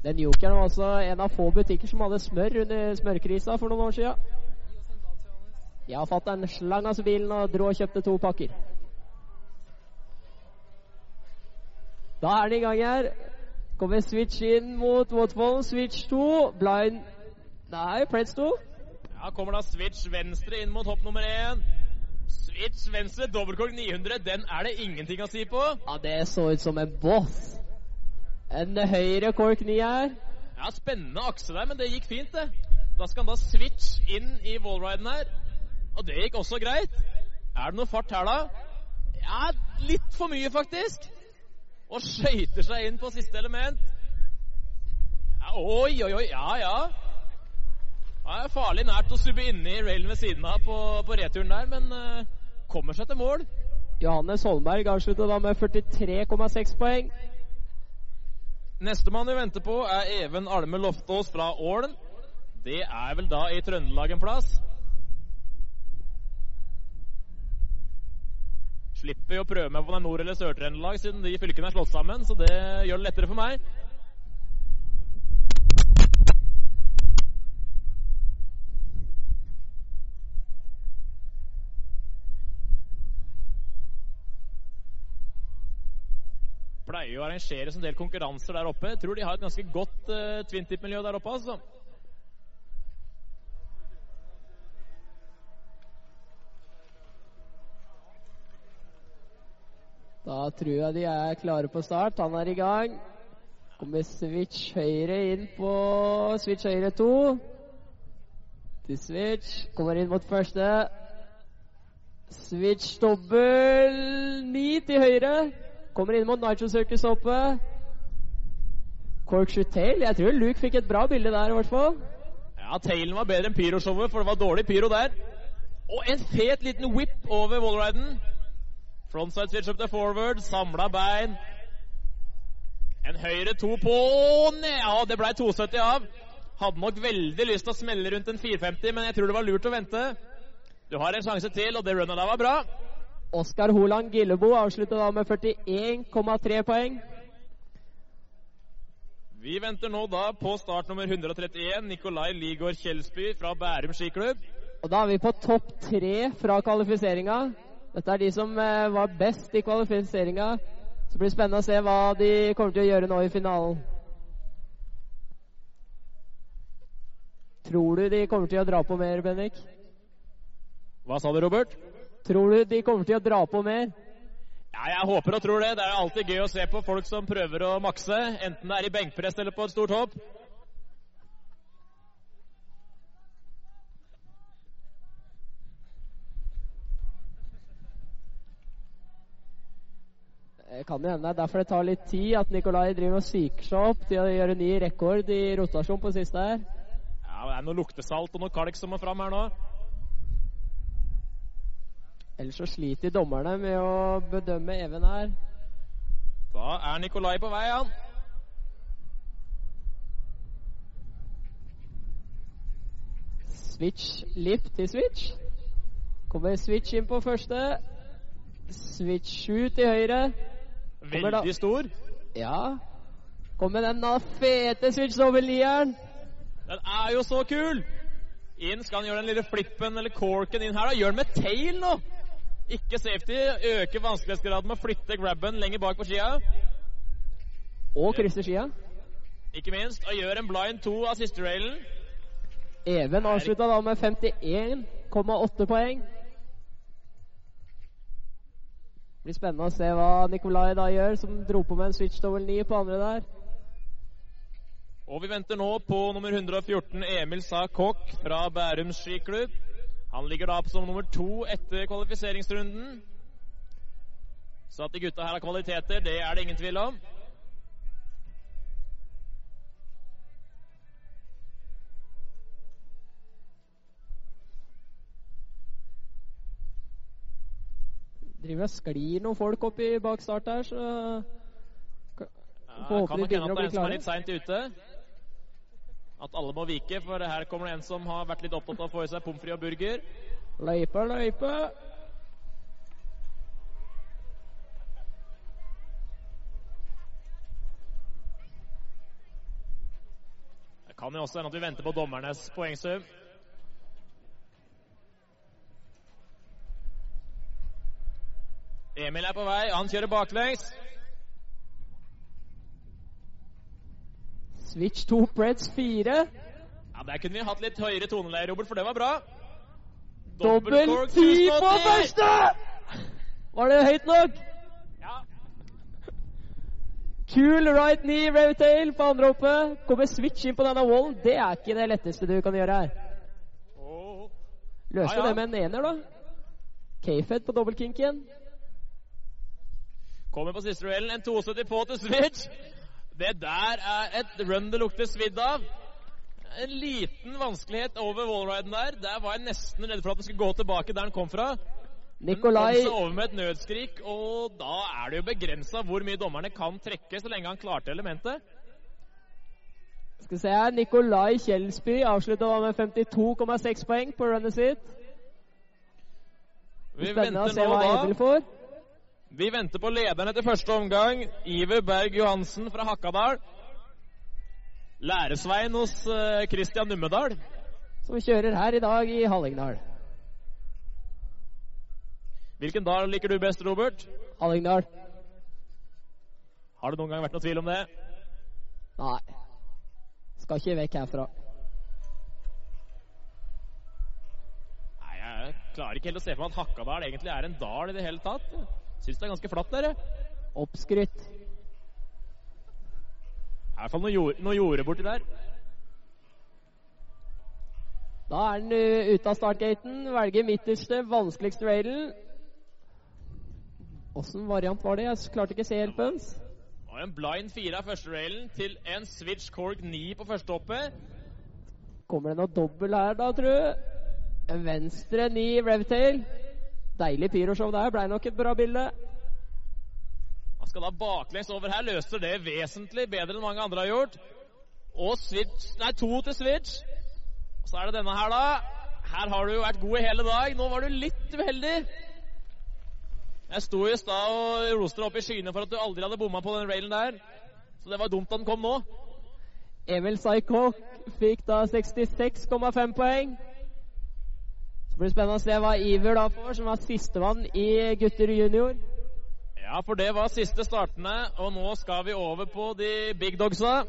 Den jokeren var altså en av få butikker som hadde smør under smørkrisa for noen år siden. Ja, fatter'n slang av bilen og dro og kjøpte to pakker. Da er det i gang her. Kommer switch inn mot Waterfall. Switch 2. Blind Nei, Preds 2. Ja, kommer da switch venstre inn mot hopp nummer én. Switch venstre, dobbeltkork 900. Den er det ingenting å si på. Ja, det så ut som en boss. En høyre cork 9 her. Ja, Spennende akse der, men det gikk fint, det. Da skal han da switch inn i wallriden her. Og det gikk også greit. Er det noe fart her, da? Ja, litt for mye, faktisk. Og skøyter seg inn på siste element. Ja, oi, oi, oi. Ja, ja. Det er farlig nært å subbe inni railen ved siden av på, på returen der, men uh, kommer seg til mål. Johannes Holmberg avslutter da med 43,6 poeng. Nestemann vi venter på, er Even Alme Loftaas fra Ålen. Det er vel da i Trøndelag en plass. Slipper jo å prøve meg på om det er Nord- eller Sør-Trøndelag, siden de fylkene er slått sammen, så det gjør det lettere for meg. Pleier å arrangere en del konkurranser der oppe. Jeg tror de har et ganske godt uh, twintip-miljø der oppe, altså. Da tror jeg de er klare på start. Han er i gang. Kommer switch høyre inn på switch høyre to. Til switch. Kommer inn mot første. Switch dobbel ni til høyre. Kommer inn mot Nigel Circus oppe. Corkshoot Tail. Jeg tror Luke fikk et bra bilde der, i hvert fall. Ja, tailen var bedre enn pyroshowet, for det var dårlig pyro der. Og en fet liten whip over wallriden. Frontside switch up to forward, samla bein. En høyre to på Ja, det ble 2,70 av. Hadde nok veldig lyst til å smelle rundt en 4,50, men jeg tror det var lurt å vente. Du har en sjanse til, og det runnet der var bra. Oskar Holand Gillebo avslutter da med 41,3 poeng. Vi venter nå da på start nummer 131, Nikolai Ligård Kjelsby fra Bærum skiklubb. Og da er vi på topp tre fra kvalifiseringa. Dette er de som eh, var best i kvalifiseringa. Så blir det spennende å se hva de kommer til å gjøre nå i finalen. Tror du de kommer til å dra på mer, Bendik? Hva sa du, Robert? Tror du de kommer til å dra på mer? Ja, jeg håper og tror det. Det er alltid gøy å se på folk som prøver å makse, enten det er i benkpress eller på et stort hopp. Det kan jo hende det er derfor det tar litt tid at Nikolai driver og psyker seg opp til å gjøre ny rekord i rotasjon på siste her. Ja, Det er noe luktesalt og noe kalk som må fram her nå. Ellers så sliter dommerne med å bedømme Even her. Da er Nikolai på vei, han. Switch lip til switch. Kommer switch inn på første. Switch ut til høyre. Kommer da- Veldig stor. Ja. Kommer den da fete switch over lieren. Den er jo så kul! Inn skal han gjøre den lille flippen eller corken inn her. da. Gjør den med tail nå! Ikke safety. Øker vanskelighetsgraden med å flytte grabben lenger bak på skia. Og krysser skia. Ikke minst. Og gjør en blind to av siste railen. Even avslutta da med 51,8 poeng. Det blir spennende å se hva Nikolai da gjør, som dro på med en switch double 9 på andre der. Og vi venter nå på nummer 114, Emil Sa Kokk fra Bærum skiklubb. Han ligger da som nummer to etter kvalifiseringsrunden. Så at de gutta her har kvaliteter, det er det ingen tvil om. Driver og sklir noen folk opp i bak start her, så Ja, Håper kan de nok begynner hende å at det er en som er litt seint ute. At alle må vike, for her kommer det en som har vært litt opptatt av å få i seg pommes frites og burger. løype, løype. Det kan jo også hende at vi venter på dommernes poengsum. Emil er på vei. Han kjører baklengs. Switch 2 Preds 4. Ja, Der kunne vi hatt litt høyere toneleie, Robert, for det var bra. Dobbel cork 10 på første! Var det høyt nok? Ja. Cool right knee revtail på andre hoppet. Kommer switch inn på denne wallen. Det er ikke det letteste du kan gjøre her. Løser Ja, ja. det med en ener, da. K-fed på dobbeltkinken. Kommer på siste duellen. En 72 på til switch. Det der er et run det lukter svidd av. En liten vanskelighet over wallriden der. Der var jeg nesten redd for at den skulle gå tilbake der den kom fra. Nikolai seg over med et nødskrik, og da er det jo begrensa hvor mye dommerne kan trekke så lenge han klarte elementet. Skal vi se her, Nikolai Kjelsby avslutta med 52,6 poeng på runnet sitt. Vi Spennende å venter se nå hva da. får. Vi venter på lederen etter første omgang. Iver Berg Johansen fra Hakadal. Læresveien hos Kristian Christian Nummedal. Som kjører her i dag i Hallingdal. Hvilken dal liker du best, Robert? Hallingdal. Har det noen gang vært noe tvil om det? Nei. Skal ikke vekk herfra. Nei, Jeg klarer ikke helt å se for meg at Hakadal egentlig er en dal i det hele tatt. Syns det er ganske flatt dere. Oppskrytt. I hvert fall noe jord, noe jorde borti der. Da er han uh, ute av startgaten. Velger midterste, vanskeligste railen. Åssen variant var det? Jeg klarte ikke å se hjelpens. Det var en blind fire av første railen til en switch cork 9 på første hoppet. Kommer det noe dobbel her, da, tru? En venstre ni revtail. Deilig pyroshow der. Blei nok et bra bilde. Han skal da baklengs over her. Løser det vesentlig bedre enn mange andre har gjort. Og switch Nei, to til switch. Og så er det denne her, da. Her har du jo vært god i hele dag. Nå var du litt uheldig. Jeg sto i stad og roste opp i skyene for at du aldri hadde bomma på den railen der. Så det var dumt at den kom nå. Emil Saikok fikk da 66,5 poeng. Så blir spennende å se hva Iver da får, som var sistemann i gutter junior. Ja, for det var siste startene, og nå skal vi over på de big dogsa.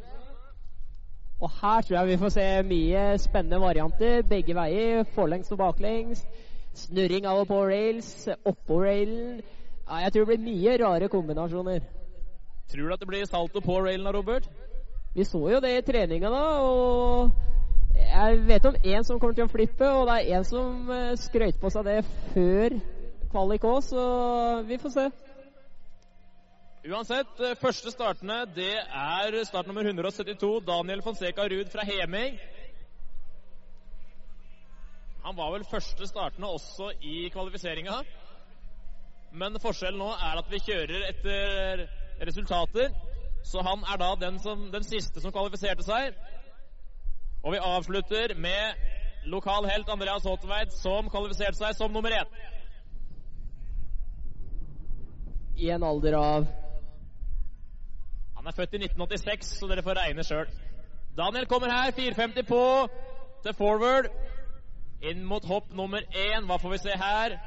Og her tror jeg vi får se mye spennende varianter. Begge veier. Forlengs og baklengs. Snurring av og på rails. Oppå railen. Ja, jeg tror det blir mye rare kombinasjoner. Tror du at det blir salto på railen da, Robert? Vi så jo det i treninga, da. Og jeg vet om én som kommer til å flippe, og det er én som skrøyt på seg det før kvalik òg, så vi får se. Uansett, eh, første startende det er start nummer 172, Daniel Fonseca Ruud fra Heming. Han var vel første startende også i kvalifiseringa. Men forskjellen nå er at vi kjører etter resultater. Så han er da den, som, den siste som kvalifiserte seg. Og vi avslutter med lokal helt Andreas Håtveit som kvalifiserte seg som nummer én. I en alder av Han er født i 1986, så dere får regne sjøl. Daniel kommer her, 4,50 på til forward. Inn mot hopp nummer én. Hva får vi se her?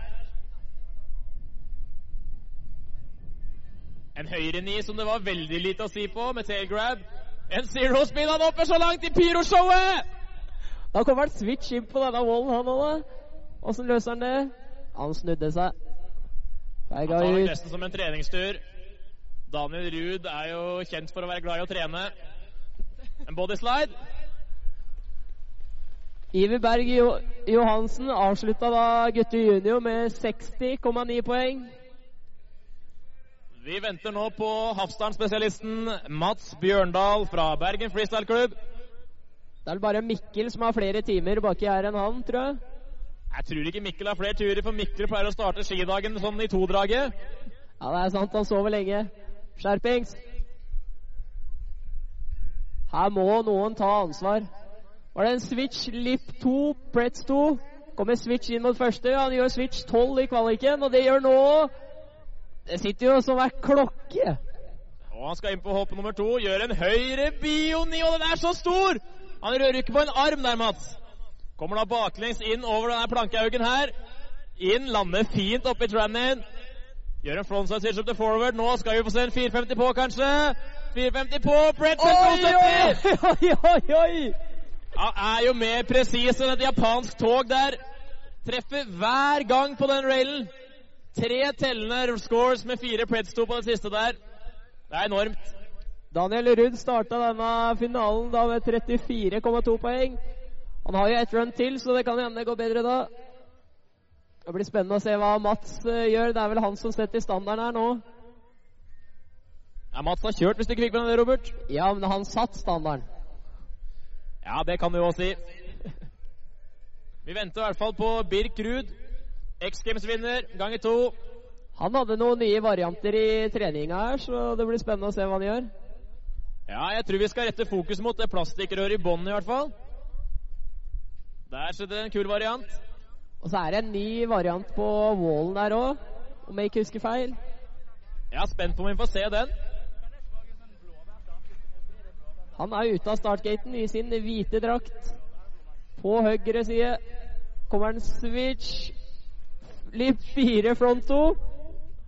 En høyre-ni som det var veldig lite å si på, med tailgrab. En zero spin. Han hopper så langt i pyroshowet! Da kommer han switch inn på denne wallen, han òg. Åssen løser han det? Han snudde seg. Feiga tar Han tar nesten som en treningstur. Daniel Ruud er jo kjent for å være glad i å trene. En bodyslide. Iver Berg Johansen avslutta da gutte junior med 60,9 poeng. Vi venter nå på Hafstad-spesialisten Mats Bjørndal fra Bergen Freestyle Klubb. Det er vel bare Mikkel som har flere timer baki her enn han, tror jeg. Jeg tror ikke Mikkel har flere turer, for Mikkel pleier å starte skidagen sånn i todraget. Ja, det er sant. Han sover lenge. Skjerpings. Her må noen ta ansvar. Var det en switch lip 2, Pretz 2? Kommer switch inn mot første. Han gjør switch 12 i kvaliken, og det gjør nå Det sitter jo som ei klokke. Og han skal inn på hopp nummer to. Gjør en høyre bioni, og den er så stor! Han rører ikke på en arm der, Mats. Kommer da baklengs inn over denne plankehaugen her. Inn, lander fint oppi Trannin. Gjør en frontside switch up to forward. Nå skal vi få se en 450 på, kanskje. 450 på. Brett Oi, 270! oi, oi, oi! Han er jo mer presis enn et japansk tog der. Treffer hver gang på den railen. Tre tellende scores med fire Preds på det siste der. Det er enormt. Daniel Rudd starta denne finalen da med 34,2 poeng. Han har jo ett run til, så det kan hende går bedre da. Det blir spennende å se hva Mats uh, gjør. Det er vel han som setter standarden her nå. Ja, Mats har kjørt, hvis du ikke fikk med det, Robert. Ja, men han satt standarden. Ja, det kan du òg si. Vi venter i hvert fall på Birk Ruud. X Games-vinner ganger to. Han hadde noen nye varianter i treninga her, så det blir spennende å se hva han gjør. Ja, jeg tror vi skal rette fokus mot det plastikkrøret i bånn, i hvert fall. Der skjedde en kul variant. Og så er det en ny variant på wallen der òg, om jeg ikke husker feil. Jeg er spent på om vi får se den. Han er ute av startgaten i sin hvite drakt. På høyre side kommer en switch. Litt fire front 2.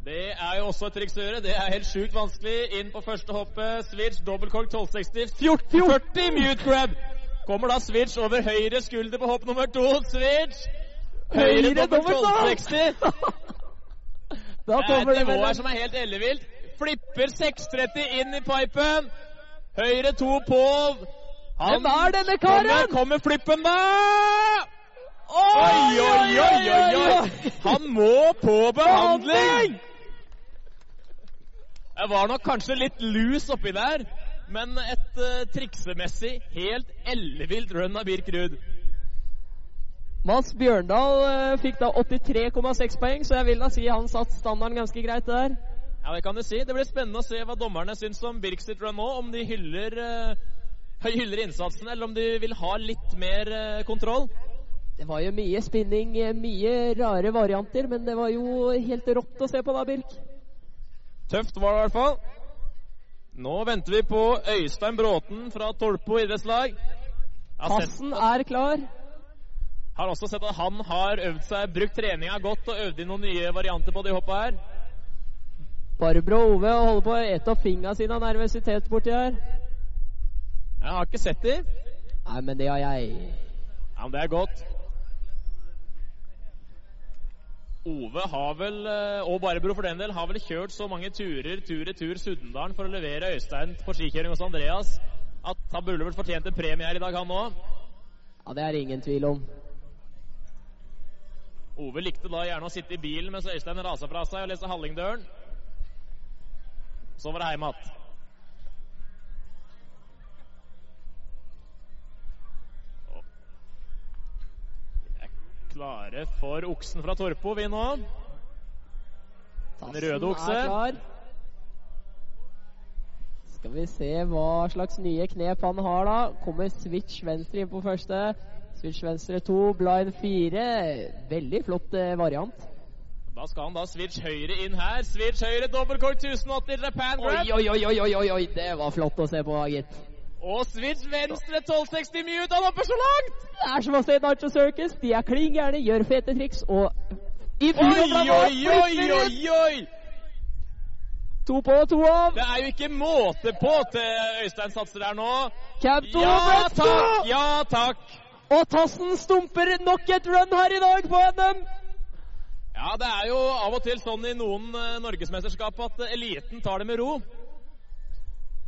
Det er jo også et triks å gjøre. Det er helt sjukt vanskelig. Inn på første hoppet. Switch, dobbeltkork 1260. 1440 mute grab! Kommer da switch over høyre skulder på hopp nummer to. Switch! Høyre Høyre dobbelt dobbelt 1260. Da Det er kommer et nivå her som er helt ellevilt. Flipper 630 inn i pipen. Høyre to på. Hvem er denne karen? Kommer, kommer flippen, da! Oi, oi, oi, oi, oi! Han må på behandling! Det var nok kanskje litt lus oppi der, men et uh, triksemessig helt ellevilt run av Birk Ruud. Mads Bjørndal uh, fikk da 83,6 poeng, så jeg vil da si han satt standarden ganske greit der. Ja, det kan du si. Det blir spennende å se hva dommerne syns om Birk sitt run nå. Om de hyller, uh, hyller innsatsen, eller om de vil ha litt mer kontroll. Det var jo mye spinning, eh, mye rare varianter, men det var jo helt rått å se på da, Birk. Tøft var det i hvert fall. Nå venter vi på Øystein Bråten fra Tolpo idrettslag. Passen er klar. har også sett at han har øvd seg, brukt treninga godt og øvd inn noen nye varianter på de hoppa her. Barbro og Ove holder på å ete opp fingra sine av nervøsitet borti her. Jeg har ikke sett dem. Nei, men det har jeg. Ja, men det er godt. Ove har vel, eh, og Barbro for den del, har vel kjørt så mange turer tur-retur Suddendalen for å levere Øystein på skikjøring hos Andreas at han burde vel fortjent en premie her i dag, han òg. Ja, det er det ingen tvil om. Ove likte da gjerne å sitte i bilen mens Øystein rasa fra seg og lese Hallingdølen. Så var det hjem igjen. Klare for oksen fra Torpo, vi nå. Tassen røde okse. klar. Skal vi se hva slags nye knep han har, da. Kommer switch venstre inn på første. Switch venstre to, blind fire. Veldig flott eh, variant. Da skal han da switch høyre inn her. Switch høyre, dobbeltkort 1080 Japan oi, oi, oi, oi, oi, oi. Det var flott å se på, gitt. Og switch venstre 1260 mute. Han hopper så langt! Det er som å se Nacho Circus. De er klin gærne, gjør fete triks og i Oi, oi, oi, oi, oi! To på, to av. Det er jo ikke måte på til Øystein satser der nå. Cab to, Ja takk! Ja takk! Og Tassen stumper nok et run her i dag på NM. Ja, det er jo av og til sånn i noen uh, norgesmesterskap at eh, eliten tar det med ro.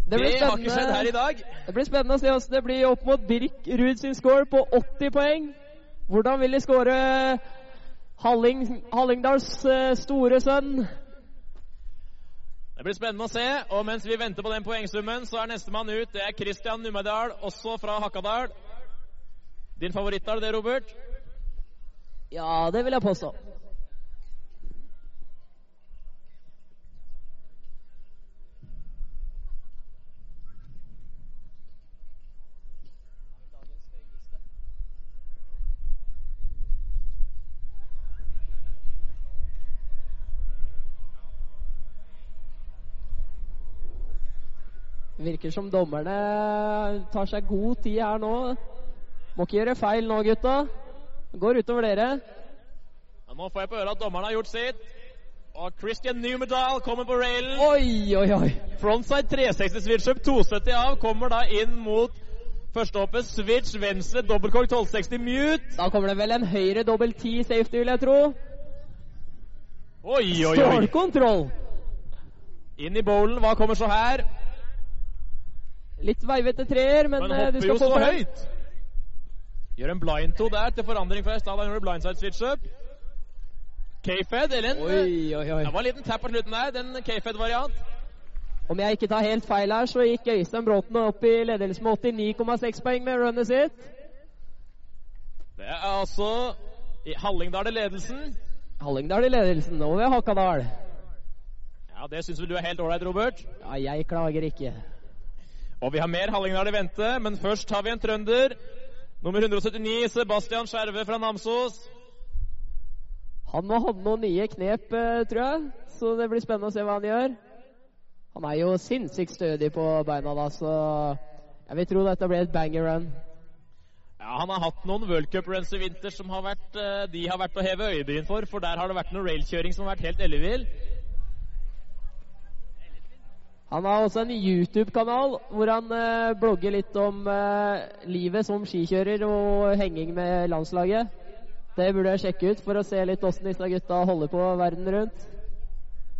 Det Det, har ikke skjedd her i dag. det blir spennende å se hvordan det blir opp mot Birk Ruud sin score på 80 poeng. Hvordan vil de score Halling, Hallingdals eh, store sønn? Det blir spennende å se. Og mens vi venter på den poengsummen, så er nestemann ut. Det er Christian Numedal, også fra Hakadal. Din favoritt er det, Robert? Ja, det vil jeg påstå. Virker som dommerne tar seg god tid her nå. Må ikke gjøre feil nå, gutta. Går utover dere. Ja, nå får jeg på øret at dommerne har gjort sitt. Og Christian Numedal kommer på railen. Oi, oi, oi. Frontside 360 switch up 270 av. Kommer da inn mot førstehoppet. Switch venstre, dobbeltkork 1260 mute. Da kommer det vel en høyre dobbel 10 safety, vil jeg tro. Oi, oi, oi. Stålkontroll. Inn i bowlen. Hva kommer så her? Litt veivete treer, men, Men eh, du hopper skal jo få så høyt. Gjør en blind to der til forandring fra i stad. Da gjør du blindside switch up. K-fed, eller en Oi, oi, oi. Det var en liten tap på slutten der. Den K-fed-variant. Om jeg ikke tar helt feil her, så gikk Øystein Bråten opp i ledelse med 89,6 poeng med runnet sitt. Det er altså i Hallingdal i ledelsen. Hallingdal i ledelsen, og ved Hakadal. Ja, Det syns vel du er helt ålreit, Robert? Ja, jeg klager ikke. Og vi har mer Hallingdal i vente, men først har vi en trønder. Nummer 179, Sebastian Skjerve fra Namsos. Han må ha noen nye knep, eh, tror jeg, så det blir spennende å se hva han gjør. Han er jo sinnssykt stødig på beina da, så jeg vil tro dette blir et banger run. Ja, Han har hatt noen worldcup-runs i vinter som har vært, eh, de har vært å heve øyebryn for, for der har det vært noe railkjøring som har vært helt ellevill. Han har også en YouTube-kanal hvor han eh, blogger litt om eh, livet som skikjører og henging med landslaget. Det burde jeg sjekke ut for å se litt åssen disse gutta holder på verden rundt.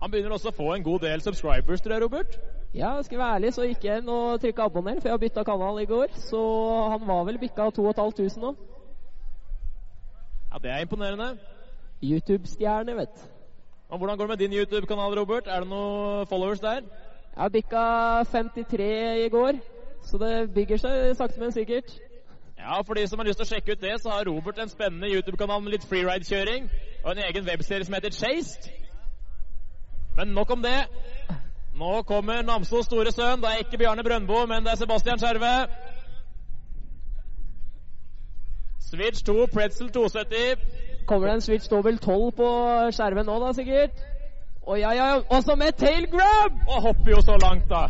Han begynner også å få en god del subscribers, tror jeg, Robert. Ja, skal jeg være ærlig, så gikk jeg inn og trykka abonner, for jeg har bytta kanal i går. Så han var vel bikka 2500 nå. Ja, Det er imponerende. YouTube-stjerne, vet du. Hvordan går det med din YouTube-kanal, Robert? Er det noen followers der? Jeg bikka 53 i går, så det bygger seg sakte, men sikkert. Ja, For de som har lyst til å sjekke ut det, så har Robert en spennende YouTube-kanal med litt freeride-kjøring og en egen webserie som heter Chased. Men nok om det. Nå kommer Namsos store sønn. Det er ikke Bjarne Brøndbo, men det er Sebastian Skjerve. Switch 2, Pretzel 270. Kommer det en Switch dobbel 12 på skjermen nå, da, sikkert? Å ja, ja, også med tail grab! Og hopper jo så langt, da.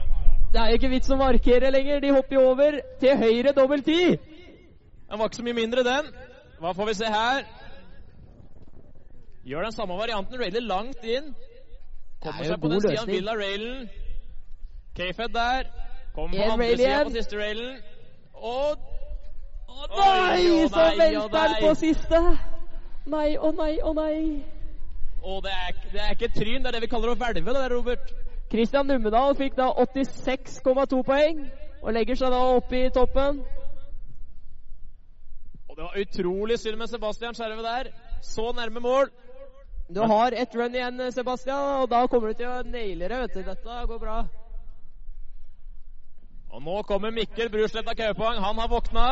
Det er ikke vits å markere lenger. De hopper jo over til høyre dobbel ti. Den var ikke så mye mindre, den. Hva får vi se her? Gjør den samme varianten, railer langt inn. Kommer er seg på den sida. Villa railen. K-Fed der. Kommer på andre sida på siste railen. Og Å, Nei, så velter han på siste. Nei, å nei, å nei. Å, det er, det er ikke tryn, det er det vi kaller å hvelve, det der, Robert. Kristian Numedal fikk da 86,2 poeng, og legger seg da opp i toppen. Og det var utrolig synd med Sebastian Skjerve der. Så nærme mål. Du har ett run igjen, Sebastian, og da kommer du til å naile det, vet du. Dette går bra. Og nå kommer Mikkel Brusletta Kaupang. Han har våkna.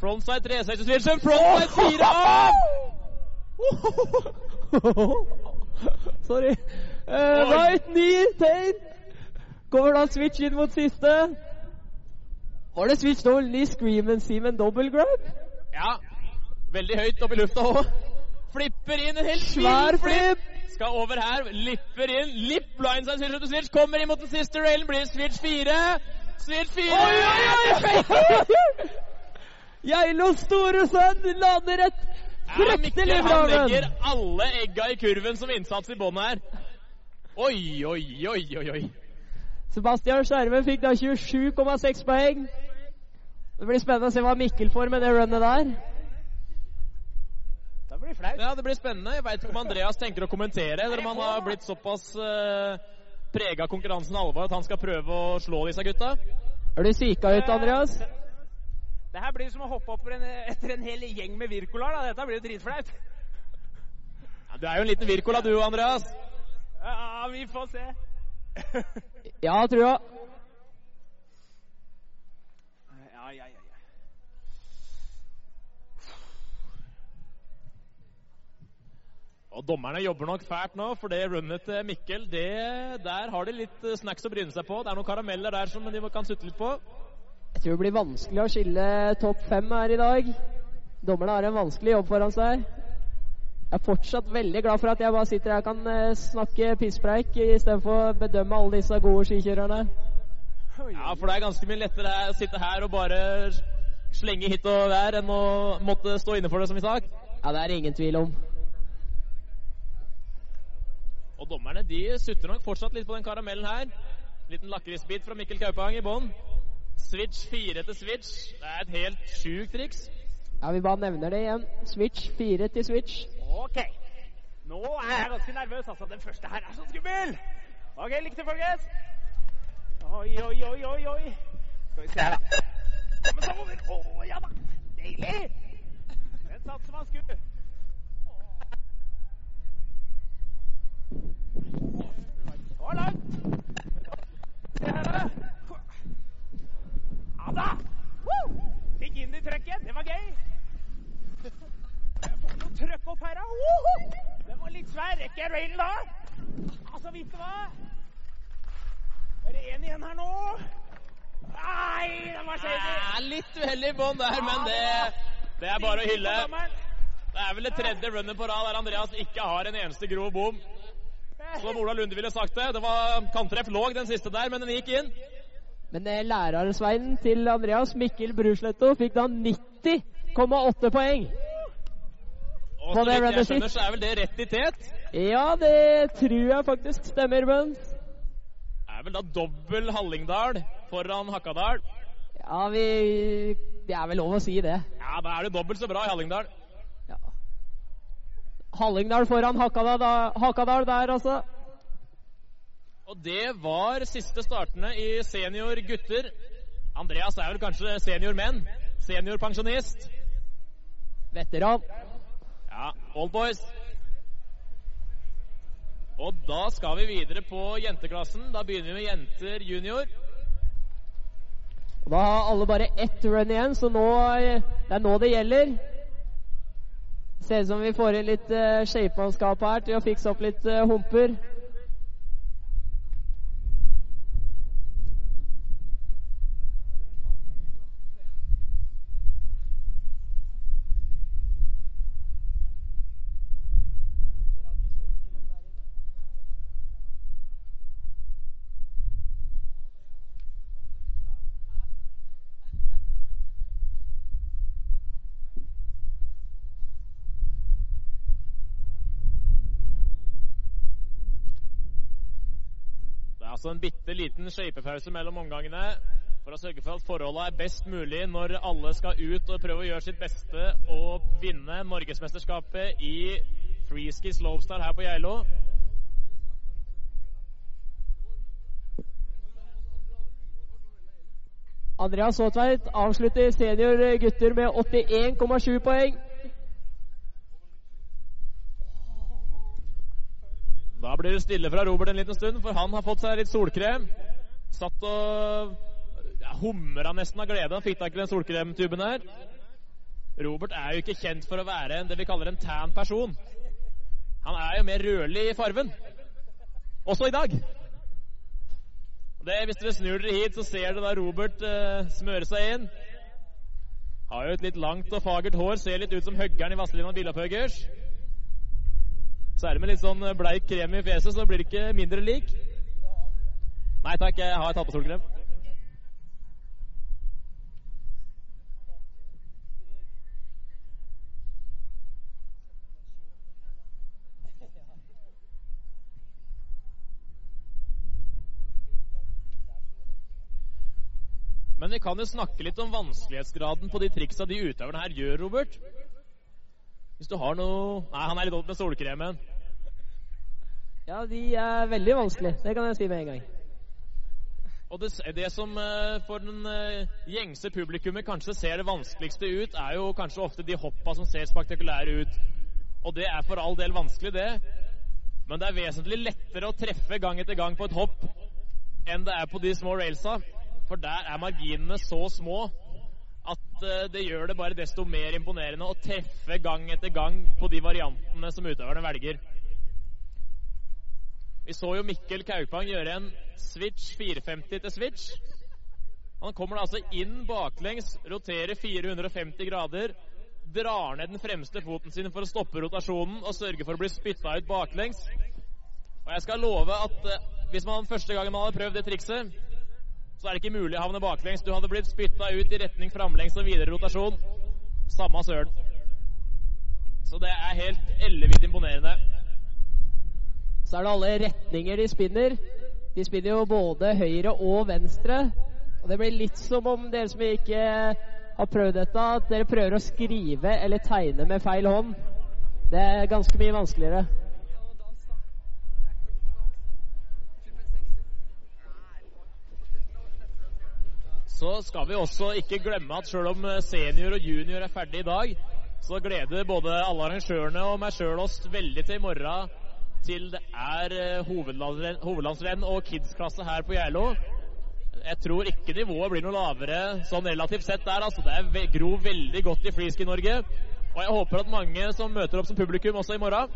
Frontside 360 switchen. Frontside 4 av! Sorry. Eh, right knee, Tain. Kommer da switch inn mot siste. Var det switch double knee, scream and seam and double grab? Ja. Veldig høyt opp i lufta òg. Flipper inn en helt Svær flipp. flip. Skal over her. Lipper inn. Lip blindside switch switch. Kommer inn mot den siste railen. Blir switch fire. Switch fire. Oi, oi, oi! Geilos store sønn lander et Ja, Mikkel han legger alle egga i kurven som innsats i bånn her. Oi, oi, oi, oi, oi. Sebastian Skjerve fikk da 27,6 poeng. Det blir spennende å se hva Mikkel får med det runnet der. Det blir flaut. Ja, det blir spennende. Jeg veit ikke om Andreas tenker å kommentere, eller om han har blitt såpass uh, prega av konkurransen alvor at han skal prøve å slå disse gutta. Er du syka ut, Andreas? Det her blir som å hoppe opp en, etter en hel gjeng med Wirkolar. da. Dette blir jo dritflaut. Ja, du er jo en liten Wirkola du, Andreas. Ja, vi får se. Ja, trua. Ja, ja, ja. ja. Og dommerne jobber nok fælt nå, for det runnet til Mikkel, det, der har de litt eh, snacks å bryne seg på. Det er noen karameller der som de kan sutte litt på. Jeg tror det blir vanskelig å skille topp fem her i dag. Dommerne har en vanskelig jobb foran seg. Jeg er fortsatt veldig glad for at jeg bare sitter her og kan eh, snakke pisspreik istedenfor å bedømme alle disse gode skikjørerne. Ja, for det er ganske mye lettere å sitte her og bare slenge hit og der enn å måtte stå inne for det, som i sak. Ja, det er det ingen tvil om. Og dommerne de sutter nok fortsatt litt på den karamellen her. Liten lakrisbit fra Mikkel Kaupang i bånn. Switch 4 til switch. Det er et helt sjukt triks. Ja, Vi bare nevner det igjen. Switch fire til switch. Ok. Nå er jeg ganske nervøs. altså. Den første her er så skummel. Ok, lykke til, folkens. Oi, oi, oi, oi, oi. Skal vi se her, da. Kom oss over. Å, ja da. Deilig. Den satt som han skulle. Det var langt. Se her, da. Ja da. Woo! Fikk inn i trøkken. Det var gøy. Jeg får noe trøkk opp her, da. Den var litt svær. Rekker jeg railen da? Altså, vet du hva? Bare én igjen her nå? Nei, den var shady. Ja, litt uheldig i bånn der, men det, det er bare å hylle. Det er vel det tredje runnet på rad der Andreas ikke har en eneste grov bom. Som Ola Lunde ville sagt det. Det var kanttreff låg den siste der, men den gikk inn. Men lærersveinen til Andreas, Mikkel Brusletto, fikk da 90,8 poeng. Og så vidt jeg skjønner, så er vel det rett i tet. Ja, det tror jeg faktisk stemmer, men Det er vel da dobbel Hallingdal foran Hakadal. Ja, vi Det er vel lov å si det. Ja, da er det dobbelt så bra i Hallingdal. Ja. Hallingdal foran Hakadal, da, Hakadal der, altså. Og det var siste startene i senior gutter. Andreas er vel kanskje senior menn? Senior pensjonist? Veteran. Ja, old boys. Og da skal vi videre på jenteklassen. Da begynner vi med jenter junior. Og Da har alle bare ett run igjen, så nå, eh, det er nå det gjelder. Ser ut som vi får inn litt uh, shapemannskap her til å fikse opp litt uh, humper. Det er altså en bitte liten skøytepause mellom omgangene for å sørge for at forholdene er best mulig når alle skal ut og prøve å gjøre sitt beste og vinne Norgesmesterskapet i freeski slopestyle her på Geilo. Andreas Håtveit avslutter senior gutter med 81,7 poeng. Da blir det stille fra Robert en liten stund, for han har fått seg litt solkrem. Satt og ja, humra nesten av glede han fikk tak i den solkremtuben her. Robert er jo ikke kjent for å være en, det vi kaller en tan person. Han er jo mer rødlig i farven. Også i dag. Det, hvis dere snur dere hit, så ser dere da Robert eh, smøre seg inn. Har jo et litt langt og fagert hår, ser litt ut som høggeren i Vazelina Billapphøggers. det med litt sånn bleik krem i fjeset, så blir det ikke mindre lik. Nei takk, jeg har tatt på solkrem. Men vi kan jo snakke litt om vanskelighetsgraden på de triksa de utøverne her gjør, Robert. Hvis du har noe Nei, han er litt opp med solkremen. Ja, de er veldig vanskelige. Det kan jeg si med en gang. Og det, det som eh, for den eh, gjengse publikummet kanskje ser det vanskeligste ut, er jo kanskje ofte de hoppa som ser spektakulære ut. Og det er for all del vanskelig, det. Men det er vesentlig lettere å treffe gang etter gang på et hopp enn det er på de små railsa. For der er marginene så små at eh, det gjør det bare desto mer imponerende å treffe gang etter gang på de variantene som utøverne velger. Vi så jo Mikkel Kaupang gjøre en switch 450 til switch. Han kommer da altså inn baklengs, roterer 450 grader, drar ned den fremste foten sin for å stoppe rotasjonen og sørge for å bli spytta ut baklengs. Og jeg skal love at eh, hvis man første gangen man hadde prøvd det trikset, så er det ikke mulig å havne baklengs. Du hadde blitt spytta ut i retning framlengs og videre rotasjon. Samme søren. Så det er helt ellevidt imponerende. Så er det alle retninger de spinner. De spinner jo både høyre og venstre. Og det blir litt som om dere som ikke har prøvd dette, at dere prøver å skrive eller tegne med feil hånd. Det er ganske mye vanskeligere. Så skal vi også ikke glemme at selv om senior og junior er ferdig i dag, så gleder både alle arrangørene og meg sjøl oss veldig til i morgen til det er eh, hovedlandsrenn, og kids-klasse her på Geilo. Jeg tror ikke nivået blir noe lavere sånn relativt sett der. altså Det er ve grov veldig godt i freeski Norge. Og jeg håper at mange som møter opp som publikum også i morgen,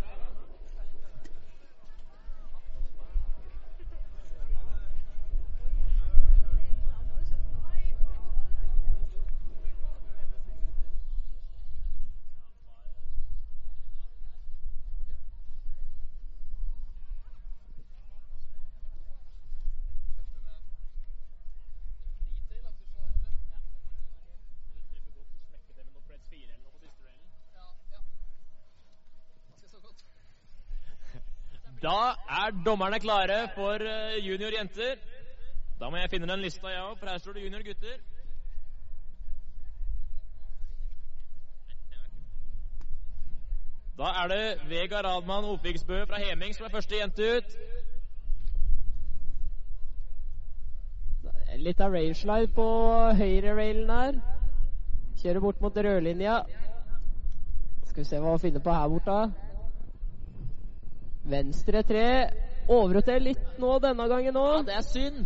Da er dommerne klare for junior jenter? Da må jeg finne den lista, jeg òg, for her står det junior gutter. Da er det Vegard Radmann Ofiksbø fra Heming som er første jente ut. Litt av railslide på høyre-railen her. Kjører bort mot rødlinja. Skal vi se hva vi finner på her borte. Venstre tre. Overhotel litt nå denne gangen Ja, det er synd.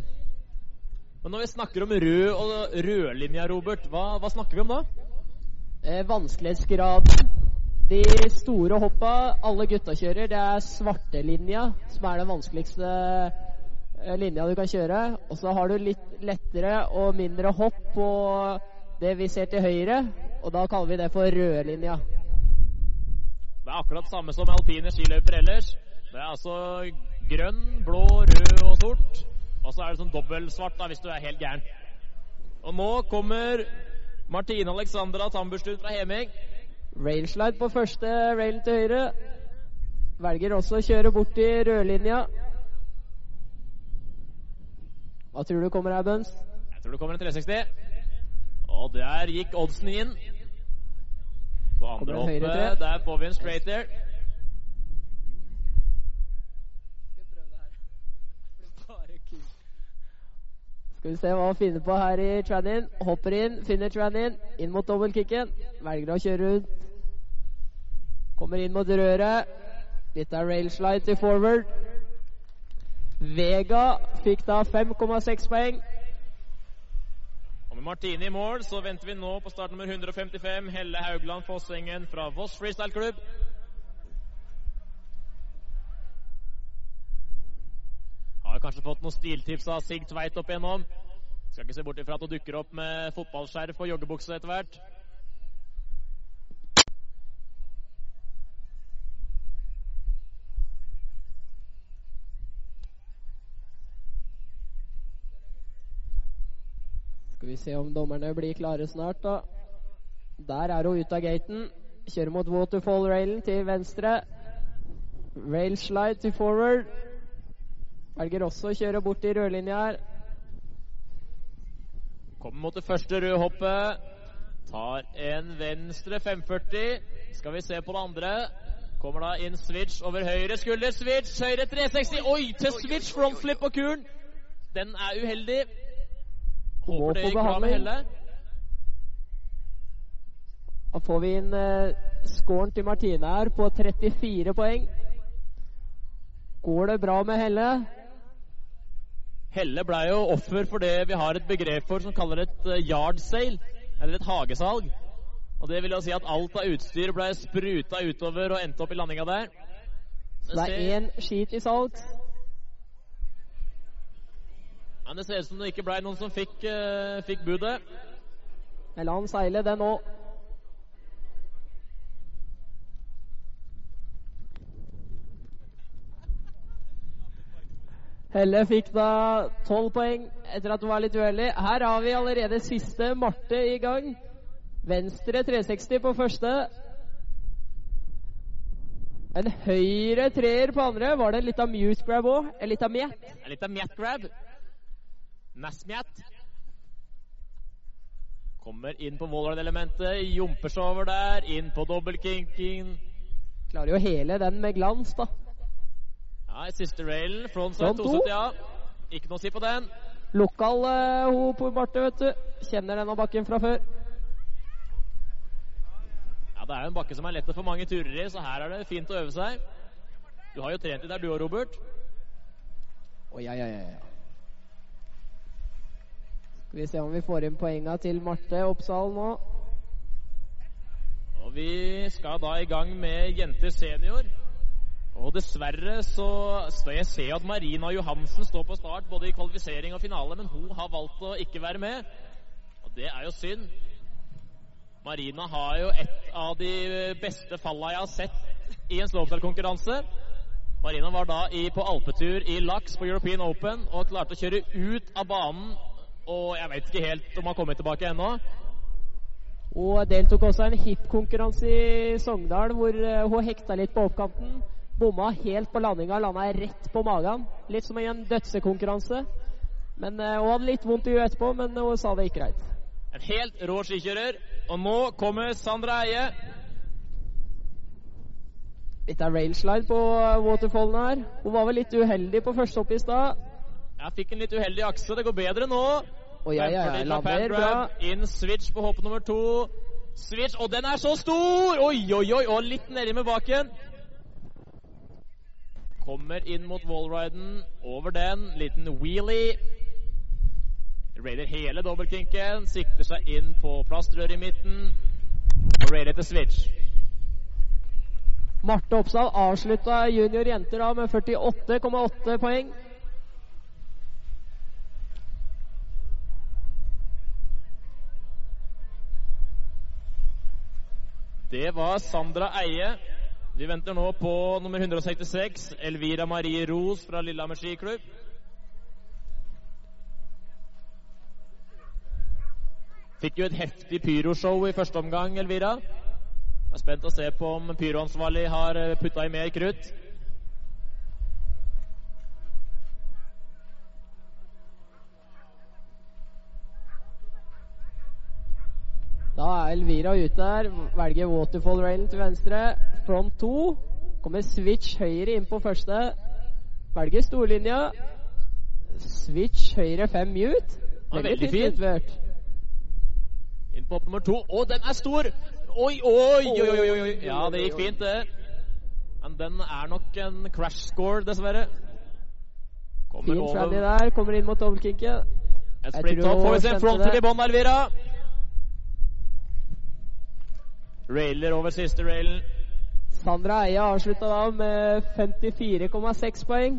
Men når vi snakker om rød og rødlinja, Robert, hva, hva snakker vi om da? Eh, vanskelighetsgraden. De store hoppa alle gutta kjører, det er svartelinja som er den vanskeligste eh, linja du kan kjøre. Og så har du litt lettere og mindre hopp på det vi ser til høyre, og da kaller vi det for rødlinja. Det er akkurat samme som alpine skiløyper ellers. Det er altså grønn, blå, rød og sort. Og så er det sånn dobbeltsvart da, hvis du er helt gæren. Og nå kommer Martine Alexandra Tamburstuen fra Heming. Railslide på første rail til høyre. Velger også å kjøre bort i rødlinja. Hva tror du kommer her, Bøns? Jeg tror det kommer en 360. Og der gikk oddsen inn. På andre hoppet, der får vi en straighter. Skal vi se hva vi finner på her i Trannin. Hopper inn, finner Trannin. Inn mot dobbeltkicken. Velger å kjøre rundt. Kommer inn mot røret. Litt av railslide til forward. Vega fikk da 5,6 poeng. Og med Martine i mål så venter vi nå på start nummer 155, Helle Haugland Fossengen fra Voss Freestyle Klubb. Kanskje fått noen stiltips av Sig Tveit opp igjennom. Skal ikke se bort ifra at hun dukker opp med fotballskjerf og joggebukse etter hvert. Skal vi se om dommerne blir klare snart, da. Der er hun ute av gaten. Kjører mot waterfall-railen til venstre. Rail slide til forward. Velger også å kjøre bort i rødlinja her. Kommer mot det første røde hoppet. Tar en venstre 540. Skal vi se på det andre. Kommer da inn switch over høyre skulder. Switch, høyre 360. Oi, til switch frontflip på kuren. Den er uheldig. Håper det på gikk bra med. Helle. Da får vi inn eh, scoren til Martine her på 34 poeng. Går det bra med Helle? Helle ble jo offer for det vi har et begrep for som kaller et eh, yard sale, eller et hagesalg. Og det vil jo si at alt av utstyr ble spruta utover og endte opp i landinga der. Så det er én skit i salg. Men det ser ut som det ikke ble noen som fikk, uh, fikk budet. Men la han seile, det nå. Helle fikk da tolv poeng etter at hun var litt uheldig. Her har vi allerede siste Marte i gang. Venstre 360 på første. En høyre treer på andre. Var det litt av mute grab òg? Litt av mjett? En litt av mjett grab. Nassmjett. Kommer inn på wallride-elementet, jumper seg over der, inn på dobbeltkinking. Klarer jo hele den med glans, da. Ja, i siste railen, frontside Front 270, ja. Ikke noe å si på den. Lokal uh, ho på Marte, vet du. Kjenner denne bakken fra før. Ja, Det er jo en bakke som er lett å få mange turer i, så her er det fint å øve seg. Du har jo trent i der, du òg, Robert. Å, oh, ja, ja, ja, ja. Skal vi se om vi får inn poenga til Marte Oppsal nå. Og vi skal da i gang med jenter senior. Og dessverre så skal jeg se at Marina Johansen står på start både i kvalifisering og finale, men hun har valgt å ikke være med. Og det er jo synd. Marina har jo et av de beste falla jeg har sett i en slopestyle-konkurranse. Marina var da i, på alpetur i Laks på European Open og klarte å kjøre ut av banen. Og jeg vet ikke helt om han har kommet tilbake ennå. Hun deltok også i en hip-konkurranse i Sogndal hvor eh, hun hekta litt på oppkanten. Bomma helt på landinga, landa rett på magen. Litt som i en dødsekonkurranse. Men eh, Hun hadde litt vondt i huet etterpå, men hun sa det gikk greit. En helt rå skikjører. Og nå kommer Sandra Eie. Litt av railslide på eh, waterfallen her. Hun var vel litt uheldig på første hopp i stad. Jeg fikk en litt uheldig akse. Det går bedre nå. Og ja, Fremfor ja, lander bra. Inn switch på hopp nummer to. Switch, og den er så stor! Oi, oi, oi, og litt nedi med baken. Kommer inn mot wallriden. Over den. Liten wheelie. Raider hele dobbeltkinken. Sikter seg inn på plastrøret i midten. Og raider til switch. Marte Oppsal avslutta junior jenter da med 48,8 poeng. Det var Sandra Eie. Vi venter nå på nummer 166, Elvira Marie Ros fra Lillehammer skiklubb. Fikk jo et heftig pyroshow i første omgang, Elvira. Jeg er spent å se på om pyroansvarlig har putta i mer krutt. Da er Elvira ute der. Velger waterfall-railen til venstre. Front to. Kommer switch høyre inn på første. Velger storlinja. Switch høyre fem mute. Veldig veldig fint utført. Inn på opp nummer to. Å, den er stor! Oi, oi, oi, oi, oi. Ja, det gikk fint, det. Men den er nok en crash score, dessverre. Kommer Fin over der. Kommer inn mot dobbeltkinken. et split top. Får vi se en fronter i bånn, Elvira. Railer over siste railen. Sandra Eie avslutta da med 54,6 poeng.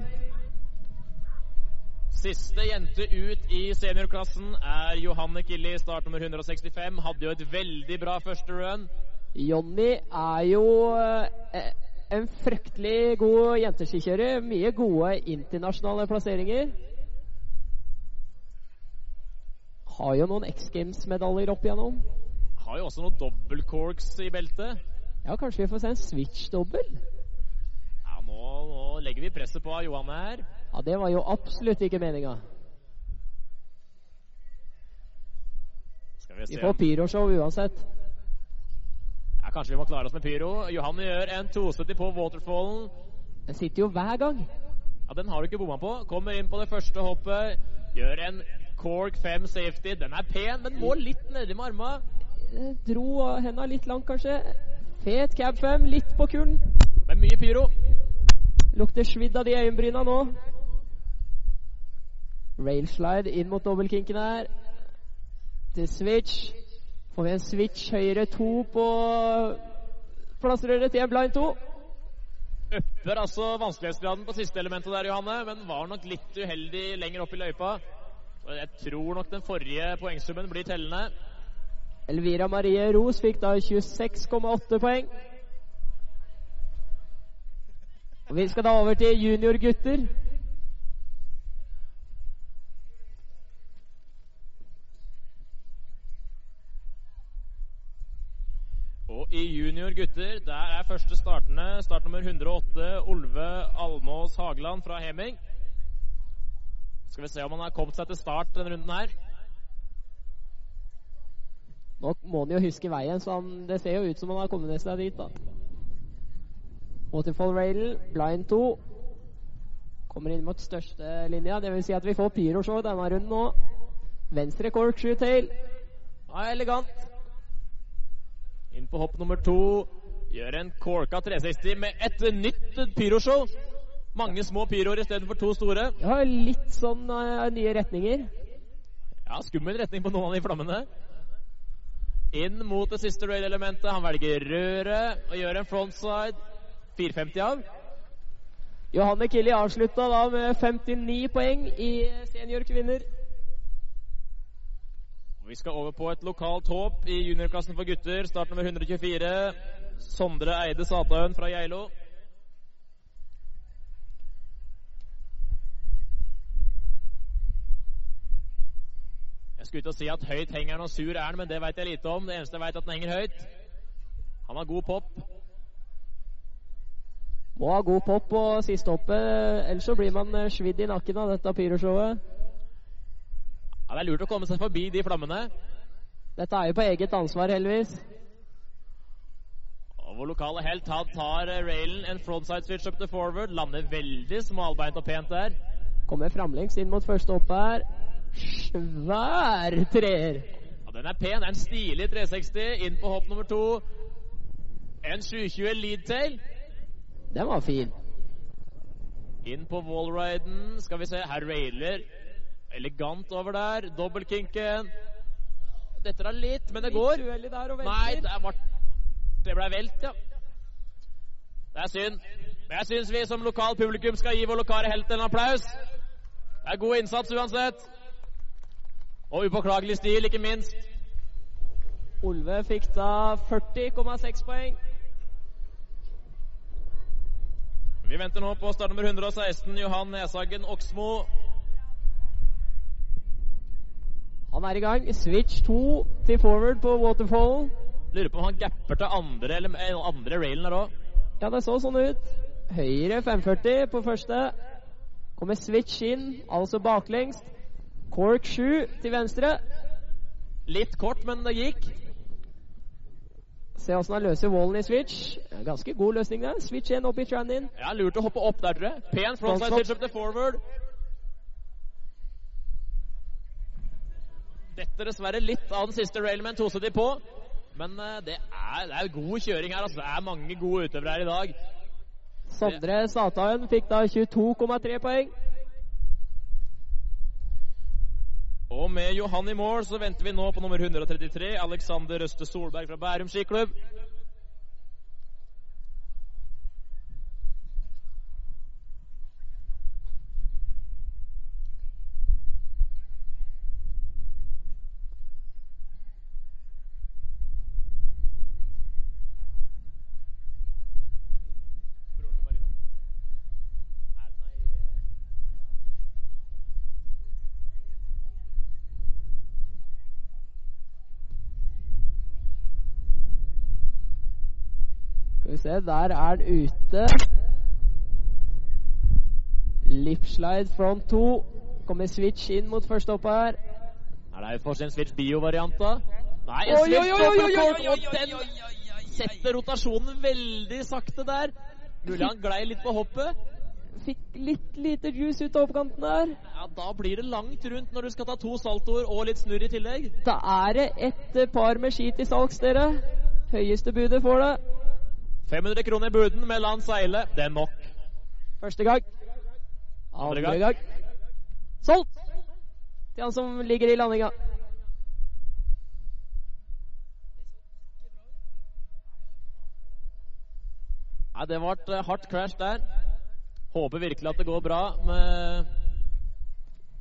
Siste jente ut i seniorklassen er Johanne Killi, startnummer 165. Hadde jo et veldig bra første run. Jonny er jo eh, en fryktelig god jenteskikjører. Mye gode internasjonale plasseringer. Har jo noen X Games-medaljer opp igjennom. Har jo også noen dobbeltcorks i beltet. Ja, kanskje vi får se en switch-dobbel? Ja, nå, nå legger vi presset på Johan her. Ja, det var jo absolutt ikke meninga. Vi Vi får pyroshow uansett. ja, Kanskje vi må klare oss med pyro. Johan gjør en 270 på waterfallen. Den sitter jo hver gang. Ja, Den har du ikke bomma på. Kommer inn på det første hoppet. Gjør en cork 5 safety. Den er pen, men må litt nedi med arma. Dro henda litt langt, kanskje. Fet cab 5, litt på kulen. Men mye pyro. Lukter svidd av de øyenbryna nå. Railslide inn mot dobbeltkinken her. Til switch. Får vi en switch høyre to på plassrøret til en blind to. Øpper altså vanskelighetsgraden på siste elementet der, Johanne, men var nok litt uheldig lenger opp i løypa. Jeg tror nok den forrige poengsummen blir tellende. Elvira Marie Ros fikk da 26,8 poeng. Og Vi skal da over til juniorgutter. Og i junior gutter, der er første startende startnummer 108, Olve Almås Hageland fra Heming. Skal vi se om han har kommet seg til start denne runden her. Nå må han jo huske veien, så han, det ser jo ut som han har kommet seg dit, da. Waterfall Rail, blind 2. Kommer inn mot største linja. Det vil si at vi får pyroshow denne runden nå. Venstre cork, corkscrew tail. Ja, elegant. Inn på hopp nummer to. Gjør en corka 360 med et nytt pyroshow. Mange små pyroer istedenfor to store. Ja, litt sånn uh, nye retninger. Ja, skummel retning på noen av de flammene. Inn mot det siste rail-elementet. Han velger røret og gjør en frontside. 450 av. Johanne Killi avslutta da med 59 poeng i seniorkvinner. Vi skal over på et lokalt håp i juniorklassen for gutter. Start nummer 124. Sondre Eide Satahøen fra Geilo. Jeg skulle ikke si at høyt henger han og sur er han, men det veit jeg lite om. Det eneste jeg veit, at den henger høyt. Han har god pop. Må ha god pop på siste hoppet, ellers så blir man eh, svidd i nakken av dette pyroshowet. Ja, Det er lurt å komme seg forbi de flammene. Dette er jo på eget ansvar, heldigvis. Og vår lokale helt Tad tar eh, railen, en frontside switch up to forward. Lander veldig smalbeint og pent der. Kommer framlengs inn mot første hoppet her. Svær treer. Ja, Den er pen. Det er en stilig 360. Inn på hopp nummer to. En 720 leadtail. Den var fin. Inn på wallriden. Skal vi se. Her railer elegant over der. Dobbeltkinken. Dette er litt, men det går. Der og Nei, det, var, det ble velt, ja. Det er synd. Men jeg syns vi som lokal publikum skal gi vår lokale helt en applaus. Det er god innsats uansett. Og upåklagelig stil, ikke minst. Olve fikk da 40,6 poeng. Vi venter nå på startnummer 116, Johan Neshagen Oksmo. Han er i gang. Switch 2 til forward på waterfallen. Lurer på om han gapper til andre, eller andre railen der òg. Ja, det så sånn ut. Høyre 540 på første. Kommer switch inn, altså baklengs. Cork 7 til venstre. Litt kort, men det gikk. Se åssen han løser wallen i switch. Ganske god løsning der. Switch 1 opp i tran-in. Ja, Lurt å hoppe opp der, jeg. Pen frontside switch up til forward. Detter dessverre litt av den siste railman toset de på. Men eh, det er, det er god kjøring her. altså. Det er mange gode utøvere her i dag. Sondre Sataen fikk da 22,3 poeng. Og med Johan i mål så venter vi nå på nummer 133, Alexander Røste Solberg fra Bærum skiklubb. Se, der er han ute. Lipslide front 2. Kommer switch inn mot første hopp her. Er det fortsatt en Switch Bio-variant, da? Nei, en Switch oi, og den setter rotasjonen veldig sakte der. Mulig han glei litt på hoppet. Fikk litt lite juice ut av oppkanten der. Ja, Da blir det langt rundt når du skal ta to saltoer og litt snurr i tillegg. Da er det et par med ski til salgs, dere. Høyeste budet får det. 500 kroner buden med land seile. Det er nok. Første gang. Andre Andre gang. gang. Solgt! Til han som ligger i landinga. Nei, Det ble et eh, hardt crash der. Håper virkelig at det går bra med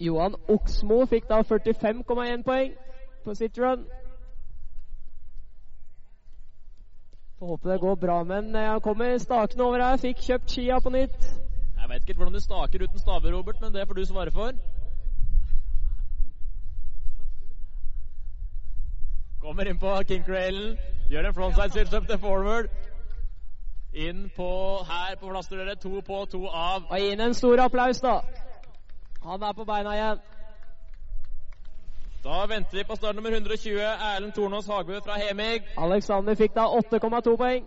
Johan Oksmo fikk da 45,1 poeng på sitt run. Får håpe det går bra, men han kommer stakende over her. Fikk kjøpt skia på nytt. Jeg vet ikke hvordan du staker uten staver, Robert, men det får du svare for. Kommer inn på kinkrailen, gjør en frontside switch up til forward. Inn på her på plass dere. To på, to av. Og gi ham en stor applaus, da. Han er på beina igjen. Da venter vi på start nummer 120. Erlend Tornås Hagbø fra Hemig. Alexander fikk da 8,2 poeng.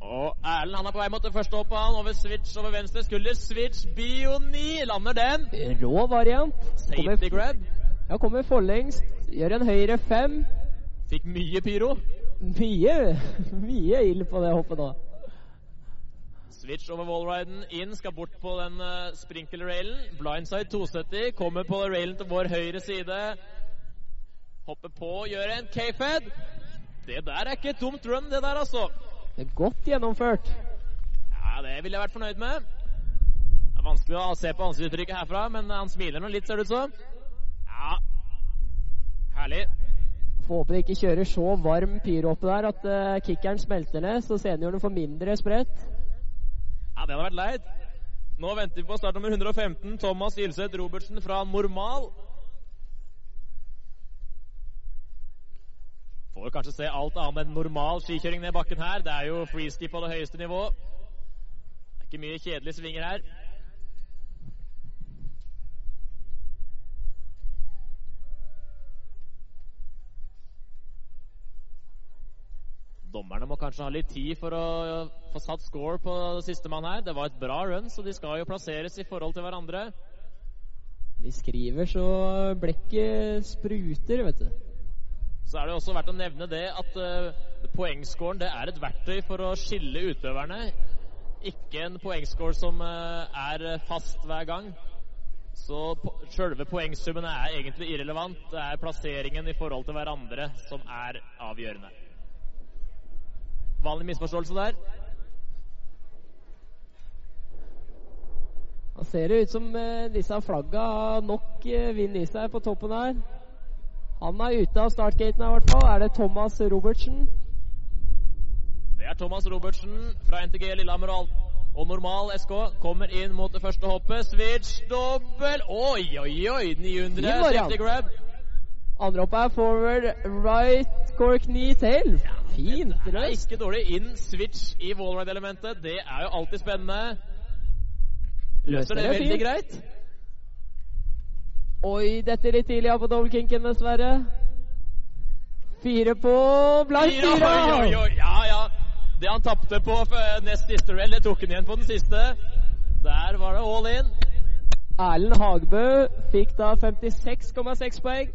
Og Erlend han er på vei mot det første hoppet. Han over switch over venstre skulder. Switch bio 9. Lander den. Rå variant. Safety grab. Ja, kommer forlengst. Gjør en høyre fem. Fikk mye pyro. Mye, mye ild på det hoppet da. Switch over wallriden inn, skal bort på den uh, sprinkler-railen. Blindside 270, kommer på railen til vår høyre side. Hopper på, gjør en K-fed. Det der er ikke et dumt run, det der, altså. Det er godt gjennomført. Ja, det ville jeg vært fornøyd med. Det er vanskelig å se på ansiktsuttrykket herfra, men han smiler nå litt, ser det ut som. Ja, herlig. Får håpe de ikke kjører så varm pyro oppe der at uh, kickeren smelter ned, så seniorene får mindre spredt. Ja, det hadde vært leit. Nå venter vi på start nummer 115, Thomas Gilseth Robertsen fra Normal. Får kanskje se alt annet enn normal skikjøring ned bakken her. Det er jo freeski på det høyeste nivå. Det er ikke mye kjedelige svinger her. Dommerne må kanskje ha litt tid for å få satt score på sistemann her. Det var et bra run, så de skal jo plasseres i forhold til hverandre. De skriver så blekket spruter, vet du. Så er det også verdt å nevne det at uh, poengscoren det er et verktøy for å skille utøverne. Ikke en poengscore som uh, er fast hver gang. Så po sjølve poengsummen er egentlig irrelevant. Det er plasseringen i forhold til hverandre som er avgjørende. Vanlig misforståelse der. Da ser det ut som eh, disse flagga har nok eh, vind i seg på toppen her. Han er ute av startgaten i hvert fall. Er det Thomas Robertsen? Det er Thomas Robertsen fra NTG Lillehammer og, og Normal SK. Kommer inn mot det første hoppet. Switch dobbel. Oi, oi, oi! 900 Fin variant. safety grab. Andre hoppet er forward right cork knee tail. Fint Det er løst. ikke dårlig. Inn switch i wallride-elementet. Det er jo alltid spennende. Løser det er veldig fint. greit. Oi, dette litt tidlig av på dobbeltkinken, dessverre. Fire på blank fire. oi, oi, oi. Ja, ja. Det han tapte på f- nest siste rail, det tok han igjen på den siste. Der var det all in. Erlend Hagbø fikk da 56,6 poeng.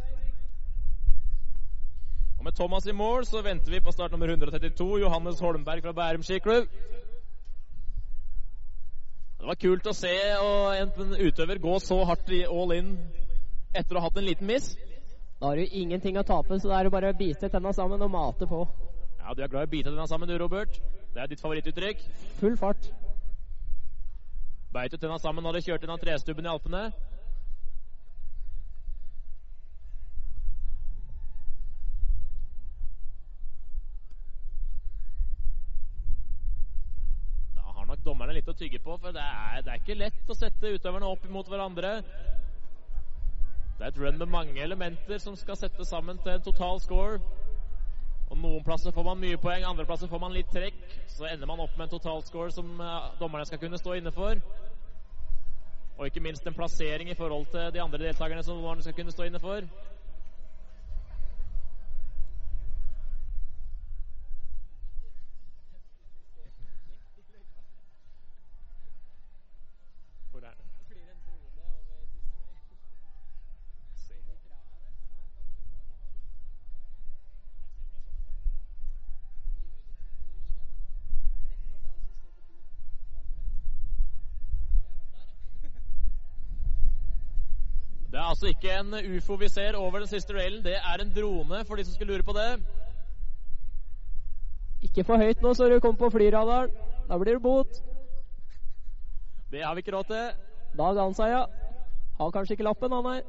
Og med Thomas i mål så venter vi på start nummer 132, Johannes Holmberg fra Bærum skiklubb. Det var kult å se og en utøver gå så hardt i all in etter å ha hatt en liten miss. Da har du ingenting å tape, så da er det bare å bite tenna sammen og mate på. Ja, Du er glad i å bite tenna sammen, du, Robert. Det er ditt favorittuttrykk. Full fart. Beit du tenna sammen når du kjørte innan trestubben i Alpene? Dommerne litt å tygge på, for det er, det er ikke lett å sette utøverne opp mot hverandre. Det er et run med mange elementer som skal settes sammen til en total score. Og Noen plasser får man mye poeng, andre plasser får man litt trekk. Så ender man opp med en totalscore som eh, dommerne skal kunne stå inne for. Og ikke minst en plassering i forhold til de andre deltakerne som dommerne skal kunne stå inne for. Altså ikke en ufo vi ser over den siste railen. Det er en drone, for de som skulle lure på det. Ikke for høyt nå, så du kommer på flyradaren. Da blir det bot. Det har vi ikke råd til. Da ga han seg, ja. Har kanskje ikke lappen, han her.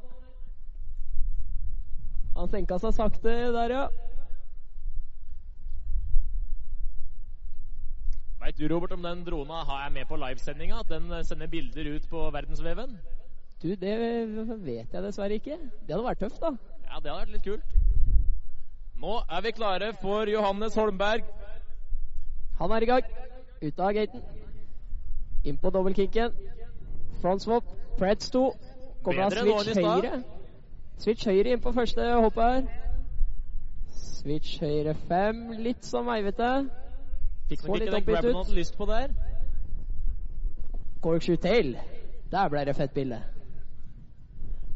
Han senka seg sakte der, ja. Veit du, Robert, om den drona har jeg med på livesendinga? At den sender bilder ut på verdensveven? Du, det vet jeg dessverre ikke. Det hadde vært tøft, da. Ja, det hadde vært litt kult. Nå er vi klare for Johannes Holmberg. Han er i gang. Ut av gaten. Inn på dobbeltkicken. Front swap. Preds 2. Kommer i switch høyre. Switch høyre inn på første hoppet her. Switch høyre 5. Litt sånn veivete. Fikk nok ikke den grabben han hadde lyst på der. Corkshoe tail. Der ble det fett bilde.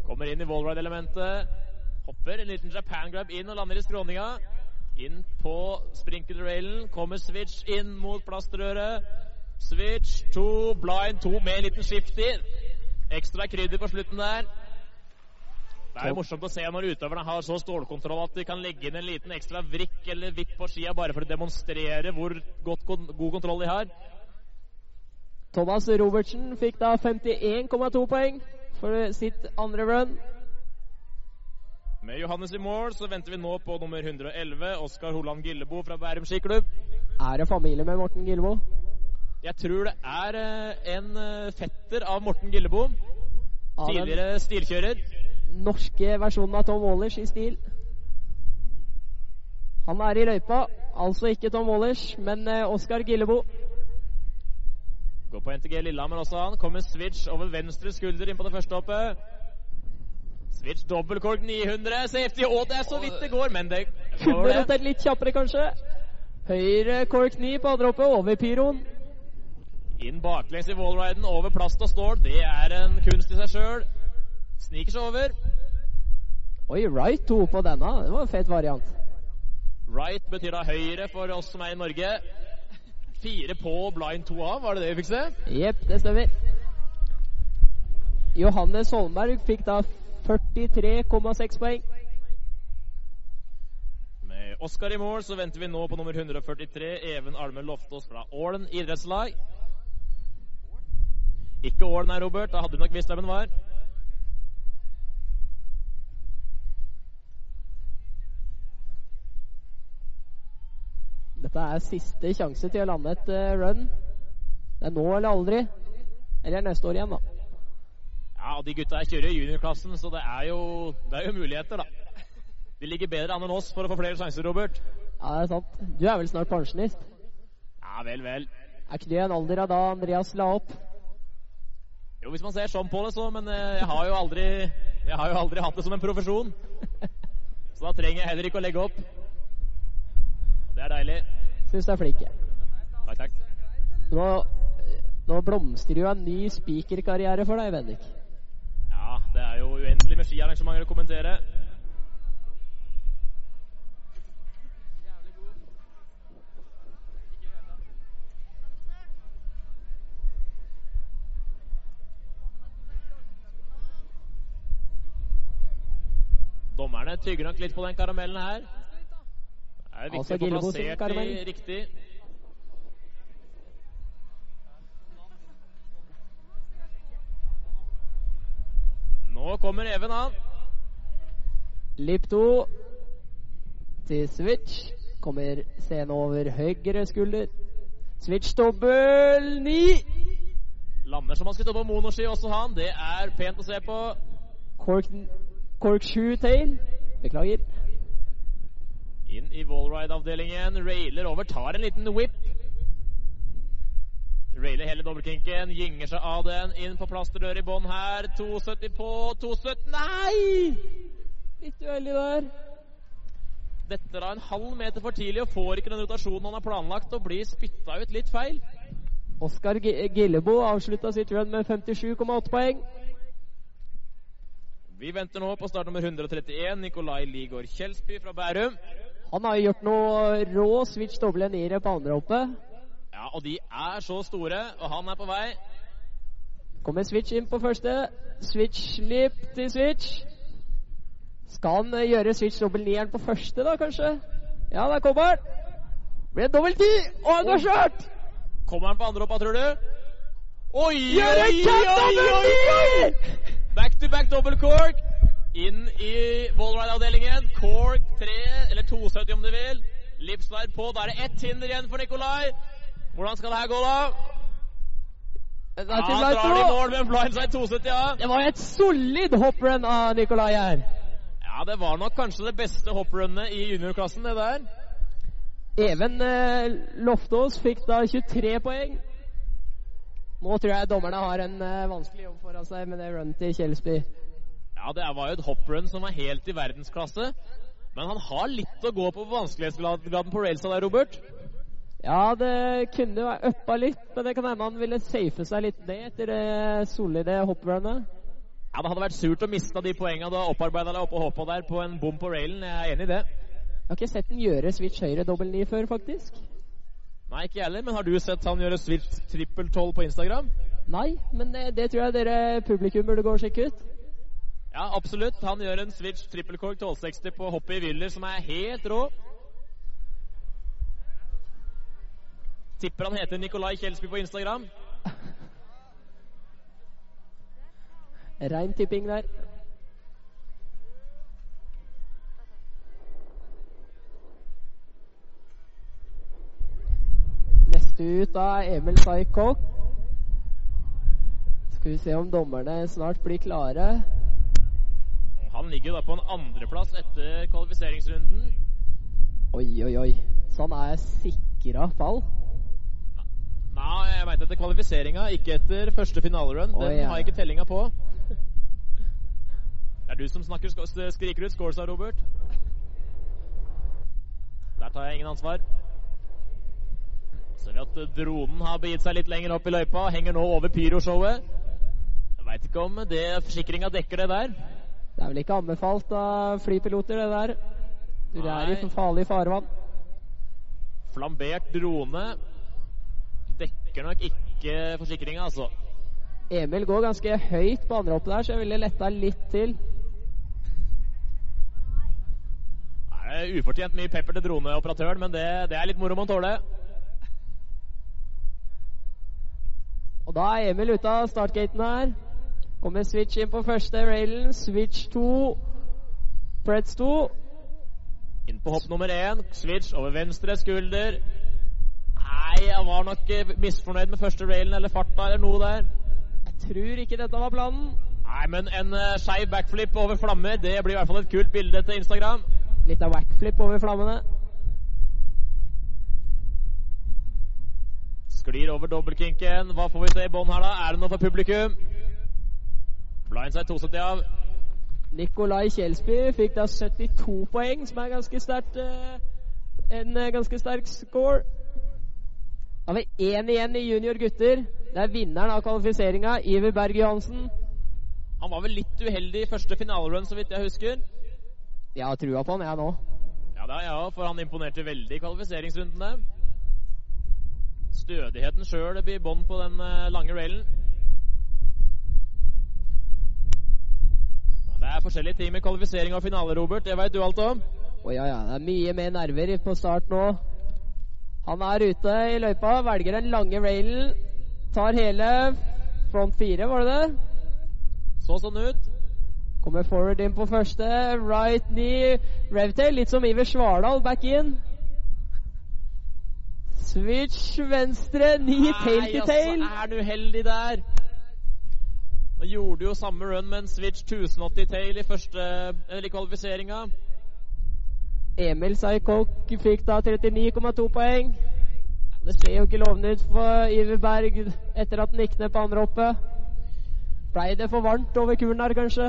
Kommer inn i wallride-elementet. Hopper en liten Japan grab inn og lander i skråninga. Inn på sprinkelrailen. Kommer switch inn mot plastrøret. Switch to, blind to med en liten shifty. Ekstra krydder på slutten der. Det er jo morsomt å se når utøverne har så stålkontroll at de kan legge inn en liten ekstra vrikk eller vipp på skia bare for å demonstrere hvor godt, god kontroll de har. Thomas Robertsen fikk da 51,2 poeng for sitt andre run. Med Johannes i mål så venter vi nå på nummer 111, Oskar Holand Gillebo fra Bærum skiklubb. Er det familie med Morten Gillebo? Jeg tror det er eh, en eh, fetter av Morten Gillebo. Av Tidligere stilkjører. norske versjonen av Tom Wallers i stil. Han er i løypa, altså ikke Tom Wallers, men eh, Oskar Gillebo. Går på NTG Lillehammer også, han. Kommer switch over venstre skulder inn på det første hoppet. Switch dobbeltkork 900. Safety. Å, det er så vidt det går, men det Kunne rotert litt kjappere, kanskje. Høyre cork 9 på andre hoppet, over pyroen. Inn baklengs i wallriden, over plast og stål. Det er en kunst i seg sjøl. Sniker seg over. Oi, right to på denne. Det var en fet variant. Right betyr da høyre for oss som er i Norge. Fire på blind to av, var det det vi fikk se? Jepp, det stemmer. Johannes Holmberg fikk da 43,6 poeng. Med Oskar i mål så venter vi nå på nummer 143, Even Alme Loftaas fra Ålen idrettslag. Ikke Ålen her, Robert. Da hadde du nok visst hvem den var. Dette er siste sjanse til å lande et eh, run. Det er nå eller aldri. Eller neste år igjen, da. Ja, de gutta her kjører juniorklassen, så det er, jo, det er jo muligheter, da. De ligger bedre an enn oss for å få flere sjanser, Robert. Ja, det er sant. Du er vel snart pensjonist? Ja, vel, vel. Er ikke det en alder av da Andreas la opp? Jo, hvis man ser sånn på det, så, men eh, jeg har jo aldri Jeg har jo aldri hatt det som en profesjon. Så da trenger jeg heller ikke å legge opp. Og det er deilig. Syns du er flink. jeg. Takk. Nå, nå blomstrer jo en ny spikerkarriere for deg, Bendik. Ja, det er jo uendelig med skiarrangementer å kommentere. Dommerne tygger nok litt på den karamellen her. Det er viktig Altså å få plassert de riktig. Nå kommer Even, han. Lipto 2 til switch. Kommer scenen over høyre skulder. Switch dobbel 9. Lander som han skulle på monoski også, han. Det er pent å se på. Cork, cork 7 tail. Beklager. Inn i wallride-avdelingen. Railer over, tar en liten whip. Railer hele dobbeltkinken, gynger seg av den. Inn på plasterdør i bånn her. 270 på, 270 Nei! Litt uheldig der. Dette er en halv meter for tidlig og får ikke den rotasjonen han har planlagt, og blir spytta ut litt feil. Oskar Gillebo avslutta sitt run med 57,8 poeng. Vi venter nå på start nummer 131, Nikolai Ligård Kjelsby fra Bærum. Han har gjort noe rå switch doble niere på andre hoppet. Ja, og de er så store, og han er på vei. Kommer switch inn på første. Switch slip til switch. Skal han eh, gjøre switch dobbel nieren på første, da, kanskje? Ja, der kommer han. Blir det dobbel ti, og han har kjørt! Kommer han på andre hoppa, tror du? Oi, oi, oi, oi! Back to back double cork. Inn i wallride-avdelingen. Cork 3, eller 270 om du vil. Lipslide på. Da er det ett hinder igjen for Nikolai. Hvordan skal det her gå, da? Ja, han drar i mål med en blindside 270, ja. Det var et solid hopprun av Nikolai her. Ja, det var nok kanskje det beste hopprunnet i juniorklassen, det der. Even eh, Loftaas fikk da 23 poeng. Nå tror jeg dommerne har en eh, vanskelig jobb foran seg med det runnet til Kjelsby. Ja, det var jo et hopprun som var helt i verdensklasse. Men han har litt å gå på på vanskelighetsgraden på railsa der, Robert. Ja, det kunne vært uppa litt, men det kan hende han ville safe seg litt ned etter det solide hopprunnet. Ja, Det hadde vært surt å miste de poengene du har opparbeida deg oppå hoppa der på en bom på railen. Jeg er enig i det. Jeg har ikke sett den gjøre switch høyre dobbel ni før, faktisk. Nei, ikke jeg heller, men har du sett han gjøre switch trippel tolv på Instagram? Nei, men det, det tror jeg dere publikum burde gå og sjekke ut. Ja, absolutt. Han gjør en switch trippel cork 1260 på hoppet i Wyller som er helt rå. Tipper han heter Nikolai Kjelsby på Instagram. Rein tipping der. Neste ut da er Emil Saikok. Skal vi se om dommerne snart blir klare. Han ligger jo da på en andreplass etter kvalifiseringsrunden. Oi, oi, oi. Så han er sikra fall. Nei, jeg veit etter kvalifiseringa, ikke etter første finalerun. Den ja. har jeg ikke tellinga på. Det er du som snakker, skriker ut scores av Robert. Der tar jeg ingen ansvar. Ser vi at dronen har begitt seg litt lenger opp i løypa henger nå over pyroshowet. Jeg veit ikke om det forsikringa dekker det der. Det er vel ikke anbefalt av flypiloter, det der. Du er i Nei. farlig farvann. Flambert drone dekker nok ikke forsikringa, altså. Emil går ganske høyt på andre hoppet der, så jeg ville letta litt til. Det er ufortjent mye pepper til droneoperatøren, men det, det er litt moro man tåler. Og da er Emil ute av startgaten her. Kommer switch inn på første railen. Switch 2. Preds 2. Inn på hopp nummer én. Switch over venstre skulder. Nei, jeg var nok eh, misfornøyd med første railen eller farta eller noe der. Jeg tror ikke dette var planen. Nei, men en uh, skeiv backflip over flammer, det blir i hvert fall et kult bilde til Instagram. Litt av wackflip over flammene. Sklir over dobbeltkinken. Hva får vi se i bånn her, da? Er det noe for publikum? Blindside 72 av. Nikolai Kjelsby fikk da 72 poeng, som er ganske sterkt eh, En eh, ganske sterk score. Da har vi én igjen i junior gutter. Det er vinneren av kvalifiseringa, Iver Berg Johansen. Han var vel litt uheldig i første finalerun, så vidt jeg husker. Jeg har trua på han, jeg nå. Ja, det har jeg òg, for han imponerte veldig i kvalifiseringsrundene. Stødigheten sjøl blir bånn på den eh, lange railen. Men Det er forskjellige ting med kvalifisering og finale, Robert. Det veit du alt om. Å ja, ja. Det er mye mer nerver på start nå. Han er ute i løypa, velger den lange railen. Tar hele front fire, var det det? Så sånn ut. Kommer forward inn på første. Right knee revtail. Litt som Iver Svardal, back in. Switch venstre, knee tail to tail. Nei, altså, er han uheldig der? Han gjorde jo samme run med en switch 1080 tail i første eller kvalifiseringa. Emil Saikok fikk da 39,2 poeng. Det ser jo ikke lovende ut for Iver Berg etter at han gikk ned på andre hoppet. Blei det for varmt over kuren her, kanskje?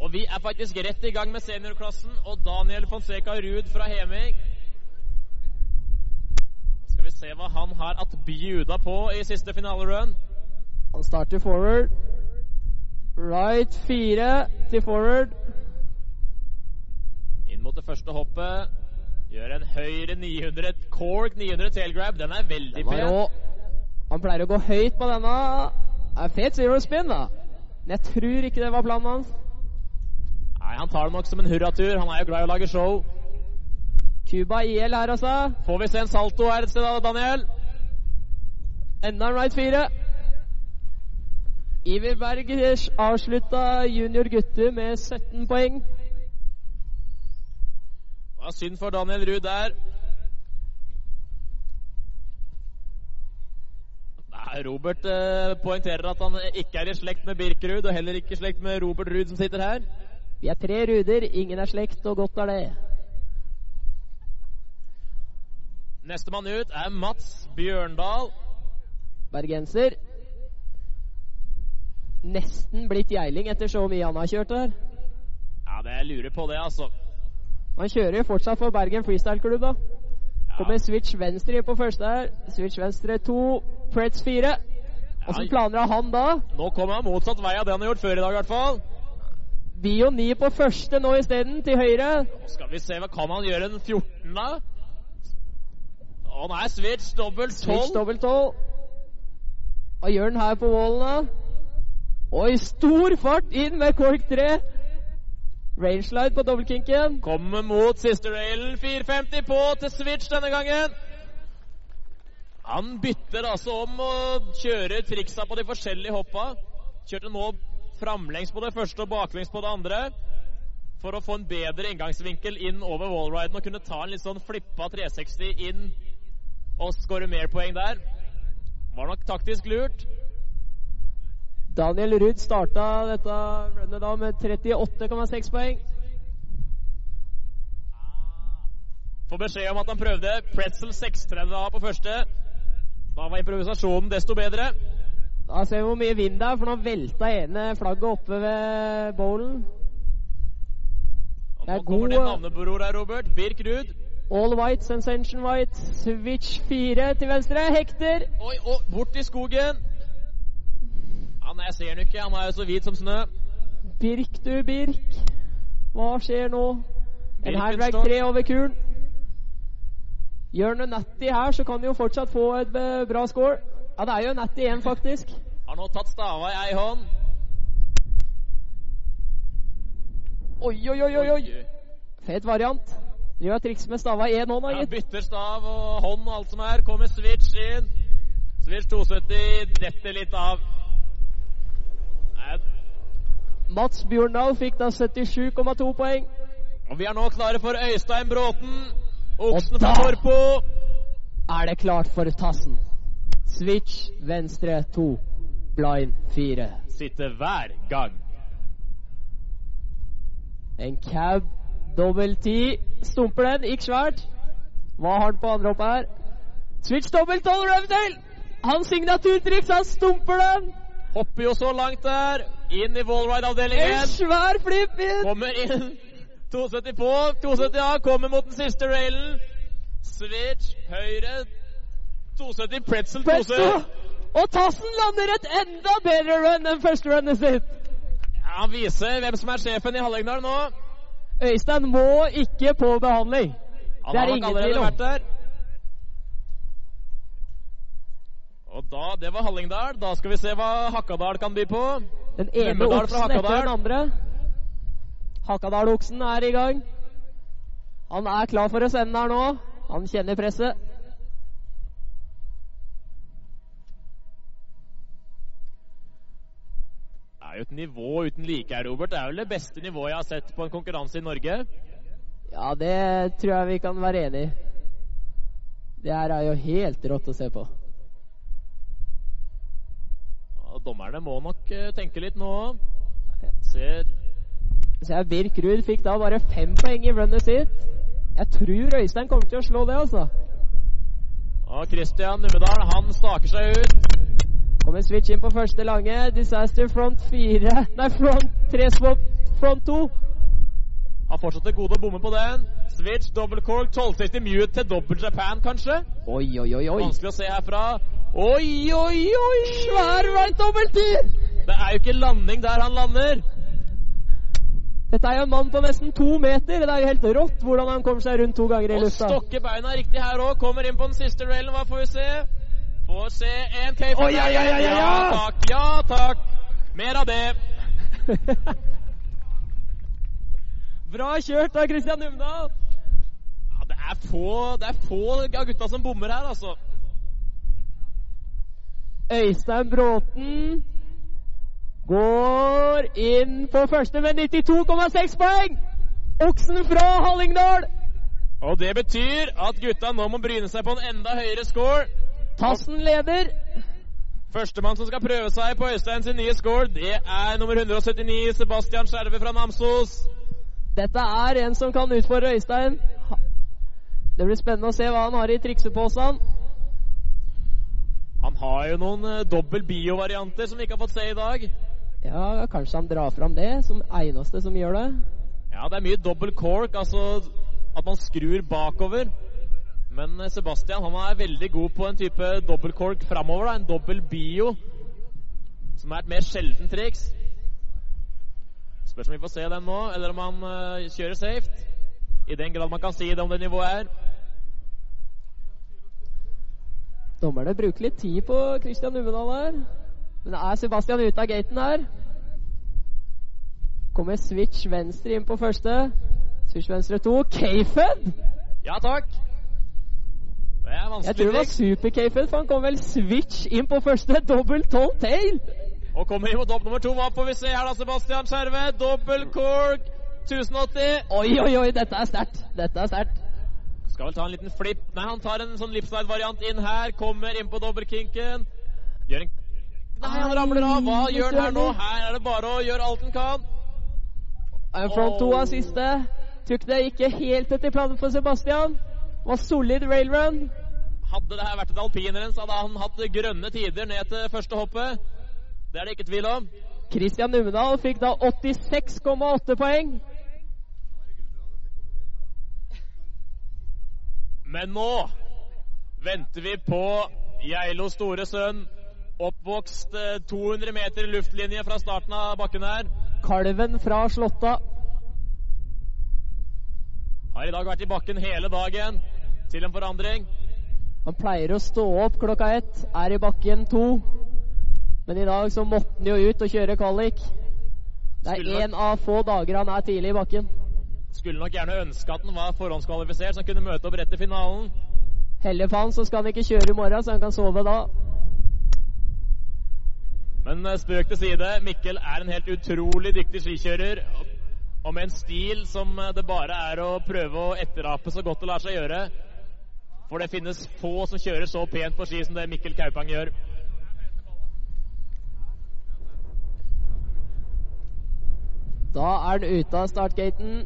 Og vi er faktisk rett i gang med seniorklassen, og Daniel Fonseca Ruud fra Heming Skal vi se hva han har at bjuda på i siste finalerun. Han starter forward. Right fire til forward. Inn mot det første hoppet. Gjør en høyre 900, et cork 900 tailgrab. Den er veldig pen. Han pleier å gå høyt på denne. Det er fet zero spin, da. Men jeg tror ikke det var planen hans. Nei, Han tar det nok som en hurratur. Han er jo glad i å lage show. Cuba IL her, altså. Får vi se en salto her et sted, da, Daniel? Enda en right fire. Iver Berg avslutta junior gutter med 17 poeng. Det var synd for Daniel Ruud der. Nei, Robert eh, poengterer at han ikke er i slekt med Birkerud, og heller ikke i slekt med Robert Ruud som sitter her. Vi er tre ruder, ingen er slekt, og godt er det. Nestemann ut er Mats Bjørndal. Bergenser. Nesten blitt geiling etter så mye han har kjørt her. Ja, det jeg lurer på det, altså. Han kjører jo fortsatt for Bergen freestyle-klubb, da. Ja, Kommer switch venstre på første her. Switch venstre to. Preds fire. Åssen planer har han da? nå kommer han motsatt vei av det han har gjort før i dag, i hvert fall. Bio 9 på første nå isteden, til høyre. Nå skal vi se, hva kan han gjøre en 14, da? Å er switch dobbelt Switch 12. dobbelt 12. Hva gjør han her på wallen, da? i stor fart inn med kork 3. Rangeslide på dobbeltkinken. Kommer mot siste railen. 450 på til switch denne gangen. Han bytter altså om og kjører triksa på de forskjellige hoppa. Kjørte nå framlengs på det første og baklengs på det andre. For å få en bedre inngangsvinkel inn over wallriden og kunne ta en litt sånn flippa 360 inn og skåre mer poeng der. Var nok taktisk lurt. Daniel Ruud starta dette runnet da med 38,6 poeng. Får beskjed om at han prøvde pretzel 630 på første. Da var improvisasjonen desto bedre. Da ser vi hvor mye vind det er, for nå velta ene flagget oppe ved bowlen. Og Det nå kommer det navnebror her, Robert. Birk Ruud. All white, sensation white. Switch 4 til venstre. Hekter. Oi, og bort i skogen. Han jeg ser han ikke. Han er jo så hvit som snø. Birk du, Birk. Hva skjer nå? En Birkenstock. 3 over kulen. Gjør noe natty her, så kan han jo fortsatt få et bra score. Ja, det er jo natty igjen, faktisk. Har nå tatt stava i ei hånd. Oi, oi, oi, oi, oi. Fet variant. Gjør triks med stava i én hånd, da, Ja, bytter stav og hånd og alt som er. Kommer switch inn. Switch 270 detter litt av. Nei, Mats Bjørndal fikk da 77,2 poeng. Og vi er nå klare for Øystein Bråten. Oksen fra da- Er det klart for tassen? Switch venstre 2. Blind 4. Sitter hver gang. En cab dobbel ti. Stumper den, gikk svært. Hva har han på andre hoppet her? Switch dobbel tolv Revdale! Hans signaturtriks, han stumper den! Hopper jo så langt der. Inn i wallride-avdelingen. En svær flip inn! Kommer inn. 270 på. 270 av. Kommer mot den siste railen. Switch høyre. 270 pretzel Presto! pose. Og Tassen lander et enda bedre run enn første runnet sitt. Ja, han viser hvem som er sjefen i Hallingdal nå. Øystein må ikke på behandling. Han Det er ingen tvil om. Og da, Det var Hallingdal. Da skal vi se hva Hakadal kan by på. Den ene oksen etter den andre. Hakadal-oksen er i gang. Han er klar for å sende her nå. Han kjenner presset. Er jo et nivå uten like her, Robert. Det er vel det beste nivået jeg har sett på en konkurranse i Norge. Ja, det tror jeg vi kan være enig i. Det her er jo helt rått å se på. Ja, dommerne må nok eh, tenke litt nå. Ser Så Birk Ruud fikk da bare fem poeng i runnet sitt. Jeg tror Øystein kommer til å slå det, altså. Og Christian Numedal, han staker seg ut. Kommer switch inn på første lange. Disaster front fire Nei, front tre spot front to. Har fortsatt til gode å bomme på den. Switch, double cork, 1260 mute til double Japan, kanskje? Oi, oi, oi, oi. Vanskelig å se herfra. Oi, oi, oi! Svær right dobbeltid! Det er jo ikke landing der han lander. Dette er jo en mann på nesten to meter. Det er jo helt rått hvordan han kommer seg rundt to ganger i Og lufta. stokker beina riktig her òg. Kommer inn på den siste railen. Hva får vi se? Får se en cape. fra oh, ja, ja, ja, Ja ja! takk, ja takk. Mer av det. Bra kjørt av Christian Numdal. Ja, det er få Det er få av gutta som bommer her, altså. Øystein Bråten går inn på første med 92,6 poeng. Oksen fra Hallingdal. Og det betyr at gutta nå må bryne seg på en enda høyere score. Tassen leder. Førstemann som skal prøve seg på Øystein sin nye score, det er nummer 179, Sebastian Skjerve fra Namsos. Dette er en som kan utfordre Øystein. Det blir spennende å se hva han har i trikseposen. Han har jo noen uh, dobbel bio-varianter som vi ikke har fått se i dag. Ja, kanskje han drar fram det som eneste som gjør det. Ja, det er mye dobbel cork, altså at man skrur bakover. Men eh, Sebastian han er veldig god på en type dobbeltkork framover. En dobbel bio, som er et mer sjelden triks. Spørs om vi får se den nå, eller om han uh, kjører safe. I den grad man kan si det om det nivået er. Dommerne bruker litt tid på Christian Numedal her. Men er Sebastian ute av gaten her? Kommer switch venstre inn på første. Switch venstre to. K-Fed! Ja takk. Det er Jeg tror det var triks. super K-Fed, for han kom vel switch inn på første. Dobbel tolv tail! Og kommer inn mot hopp nummer to. Hva får vi se her da, Sebastian Skjerve? Dobbel cork. 1080. Oi, oi, oi, dette er sterkt. Dette er sterkt. Skal vel ta en liten flip. Nei, han tar en sånn lipslide-variant inn her. Kommer inn på dobbeltkinken. Gjør en Nei, han ramler av. Hva gjør han her nå? Her er det bare å gjøre alt han kan. En front to av siste. Tok det ikke helt etter planen for Sebastian. Var solid railrun. Hadde det her vært et alpinrenn, så hadde han hatt grønne tider ned til første hoppet. Det er det ikke tvil om. Christian Numedal fikk da 86,8 poeng. Men nå venter vi på Geilo store sønn. Oppvokst eh, 200 meter luftlinje fra starten av bakken her. Kalven fra Slåtta. Har i dag vært i bakken hele dagen. Til en forandring. Han pleier å stå opp klokka ett, er i bakken to. Men i dag så måtte han jo ut og kjøre kvalik. Det er én av få dager han er tidlig i bakken. Skulle nok gjerne ønske at han var forhåndskvalifisert, så han kunne møte opp rett til finalen. Heldig for han, så skal han ikke kjøre i morgen, så han kan sove da. Men eh, spøk til side, Mikkel er en helt utrolig dyktig skikjører. Og med en stil som eh, det bare er å prøve å etterape så godt det lar seg gjøre. For det finnes få som kjører så pent på ski som det Mikkel Kaupang gjør. Da er han ute av startgaten.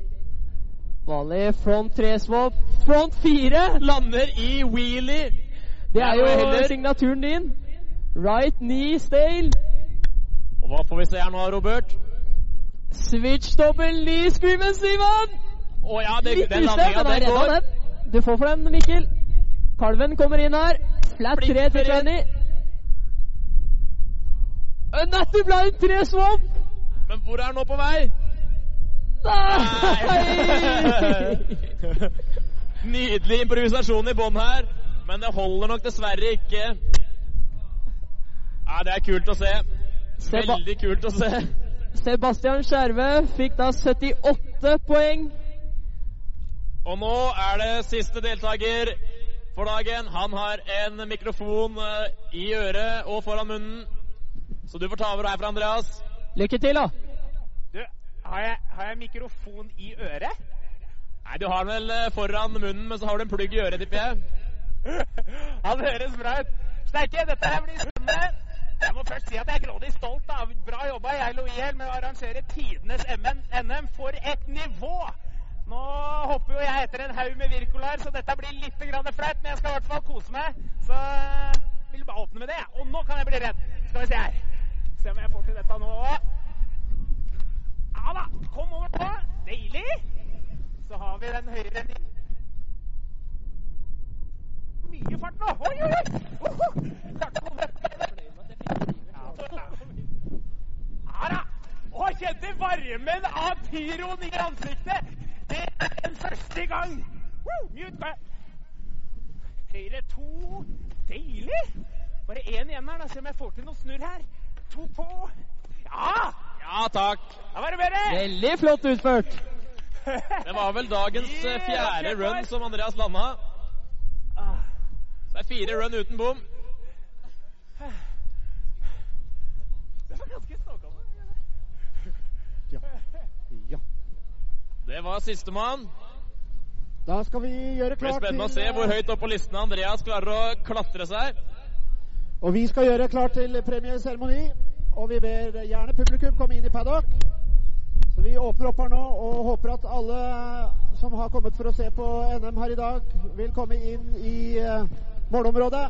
Vanlig front tre-swap. Front fire! Lander i wheelie. Det er jo heller. signaturen din. Right knee stale. Og hva får vi se her nå, Robert? Switch double knee screamen, Simon! Å ja, det, Litt den landinga, den går. Du får for den, Mikkel. Kalven kommer inn her. Flat Blink 3 til. Kenny. A Natty blind 3 swap! Men hvor er han nå på vei? Nei! Nydelig improvisasjon i bånn her, men det holder nok dessverre ikke. Ja, det er kult å se. Veldig kult å se. Sebastian Skjerve fikk da 78 poeng. Og nå er det siste deltaker for dagen. Han har en mikrofon eh, i øret og foran munnen. Så du får ta over herfra, Andreas. Lykke til, da. Du, har jeg, har jeg mikrofon i øret? Nei, du har den vel eh, foran munnen, men så har du en plugg i øret, tipper jeg. Han høres bra ut. Steike, dette her blir spennende. Jeg må først si at jeg er grådig stolt. av Bra jobba, jeg, Loiel, med å arrangere tidenes MN NM for et nivå! Nå hopper jo jeg etter en haug med Wirkolar, så dette blir litt flaut, men jeg skal i hvert fall kose meg. Så jeg vil bare åpne med det. Og nå kan jeg bli redd. Skal vi se her. Se om jeg får til dette nå. Ja da, kom over på. Deilig. Så har vi den høyre mye fart nå. Oi, oi, oi! Oho! Klarte å komme Ja, da! Å, kjente varmen av pyroen i ansiktet! Det er en første gang! Woo! Mute. Høyre to. Deilig! Bare én igjen her, da. Se om jeg får til noe snurr her. To på. Ja! Ja, takk. Da var det bedre! Veldig flott utført. Det var vel dagens eh, fjerde run som Andreas landa. Så Det er fire run uten bom. Det var ganske stålkonge. Ja. Det var sistemann. Da skal vi gjøre Det blir klart spennende å til se hvor høyt opp på listen Andreas klarer å klatre seg. Og vi skal gjøre klart til premieseremoni. Og vi ber gjerne publikum komme inn i paddock. Så vi åpner opp her nå og håper at alle som har kommet for å se på NM her i dag, vil komme inn i eh, målområdet.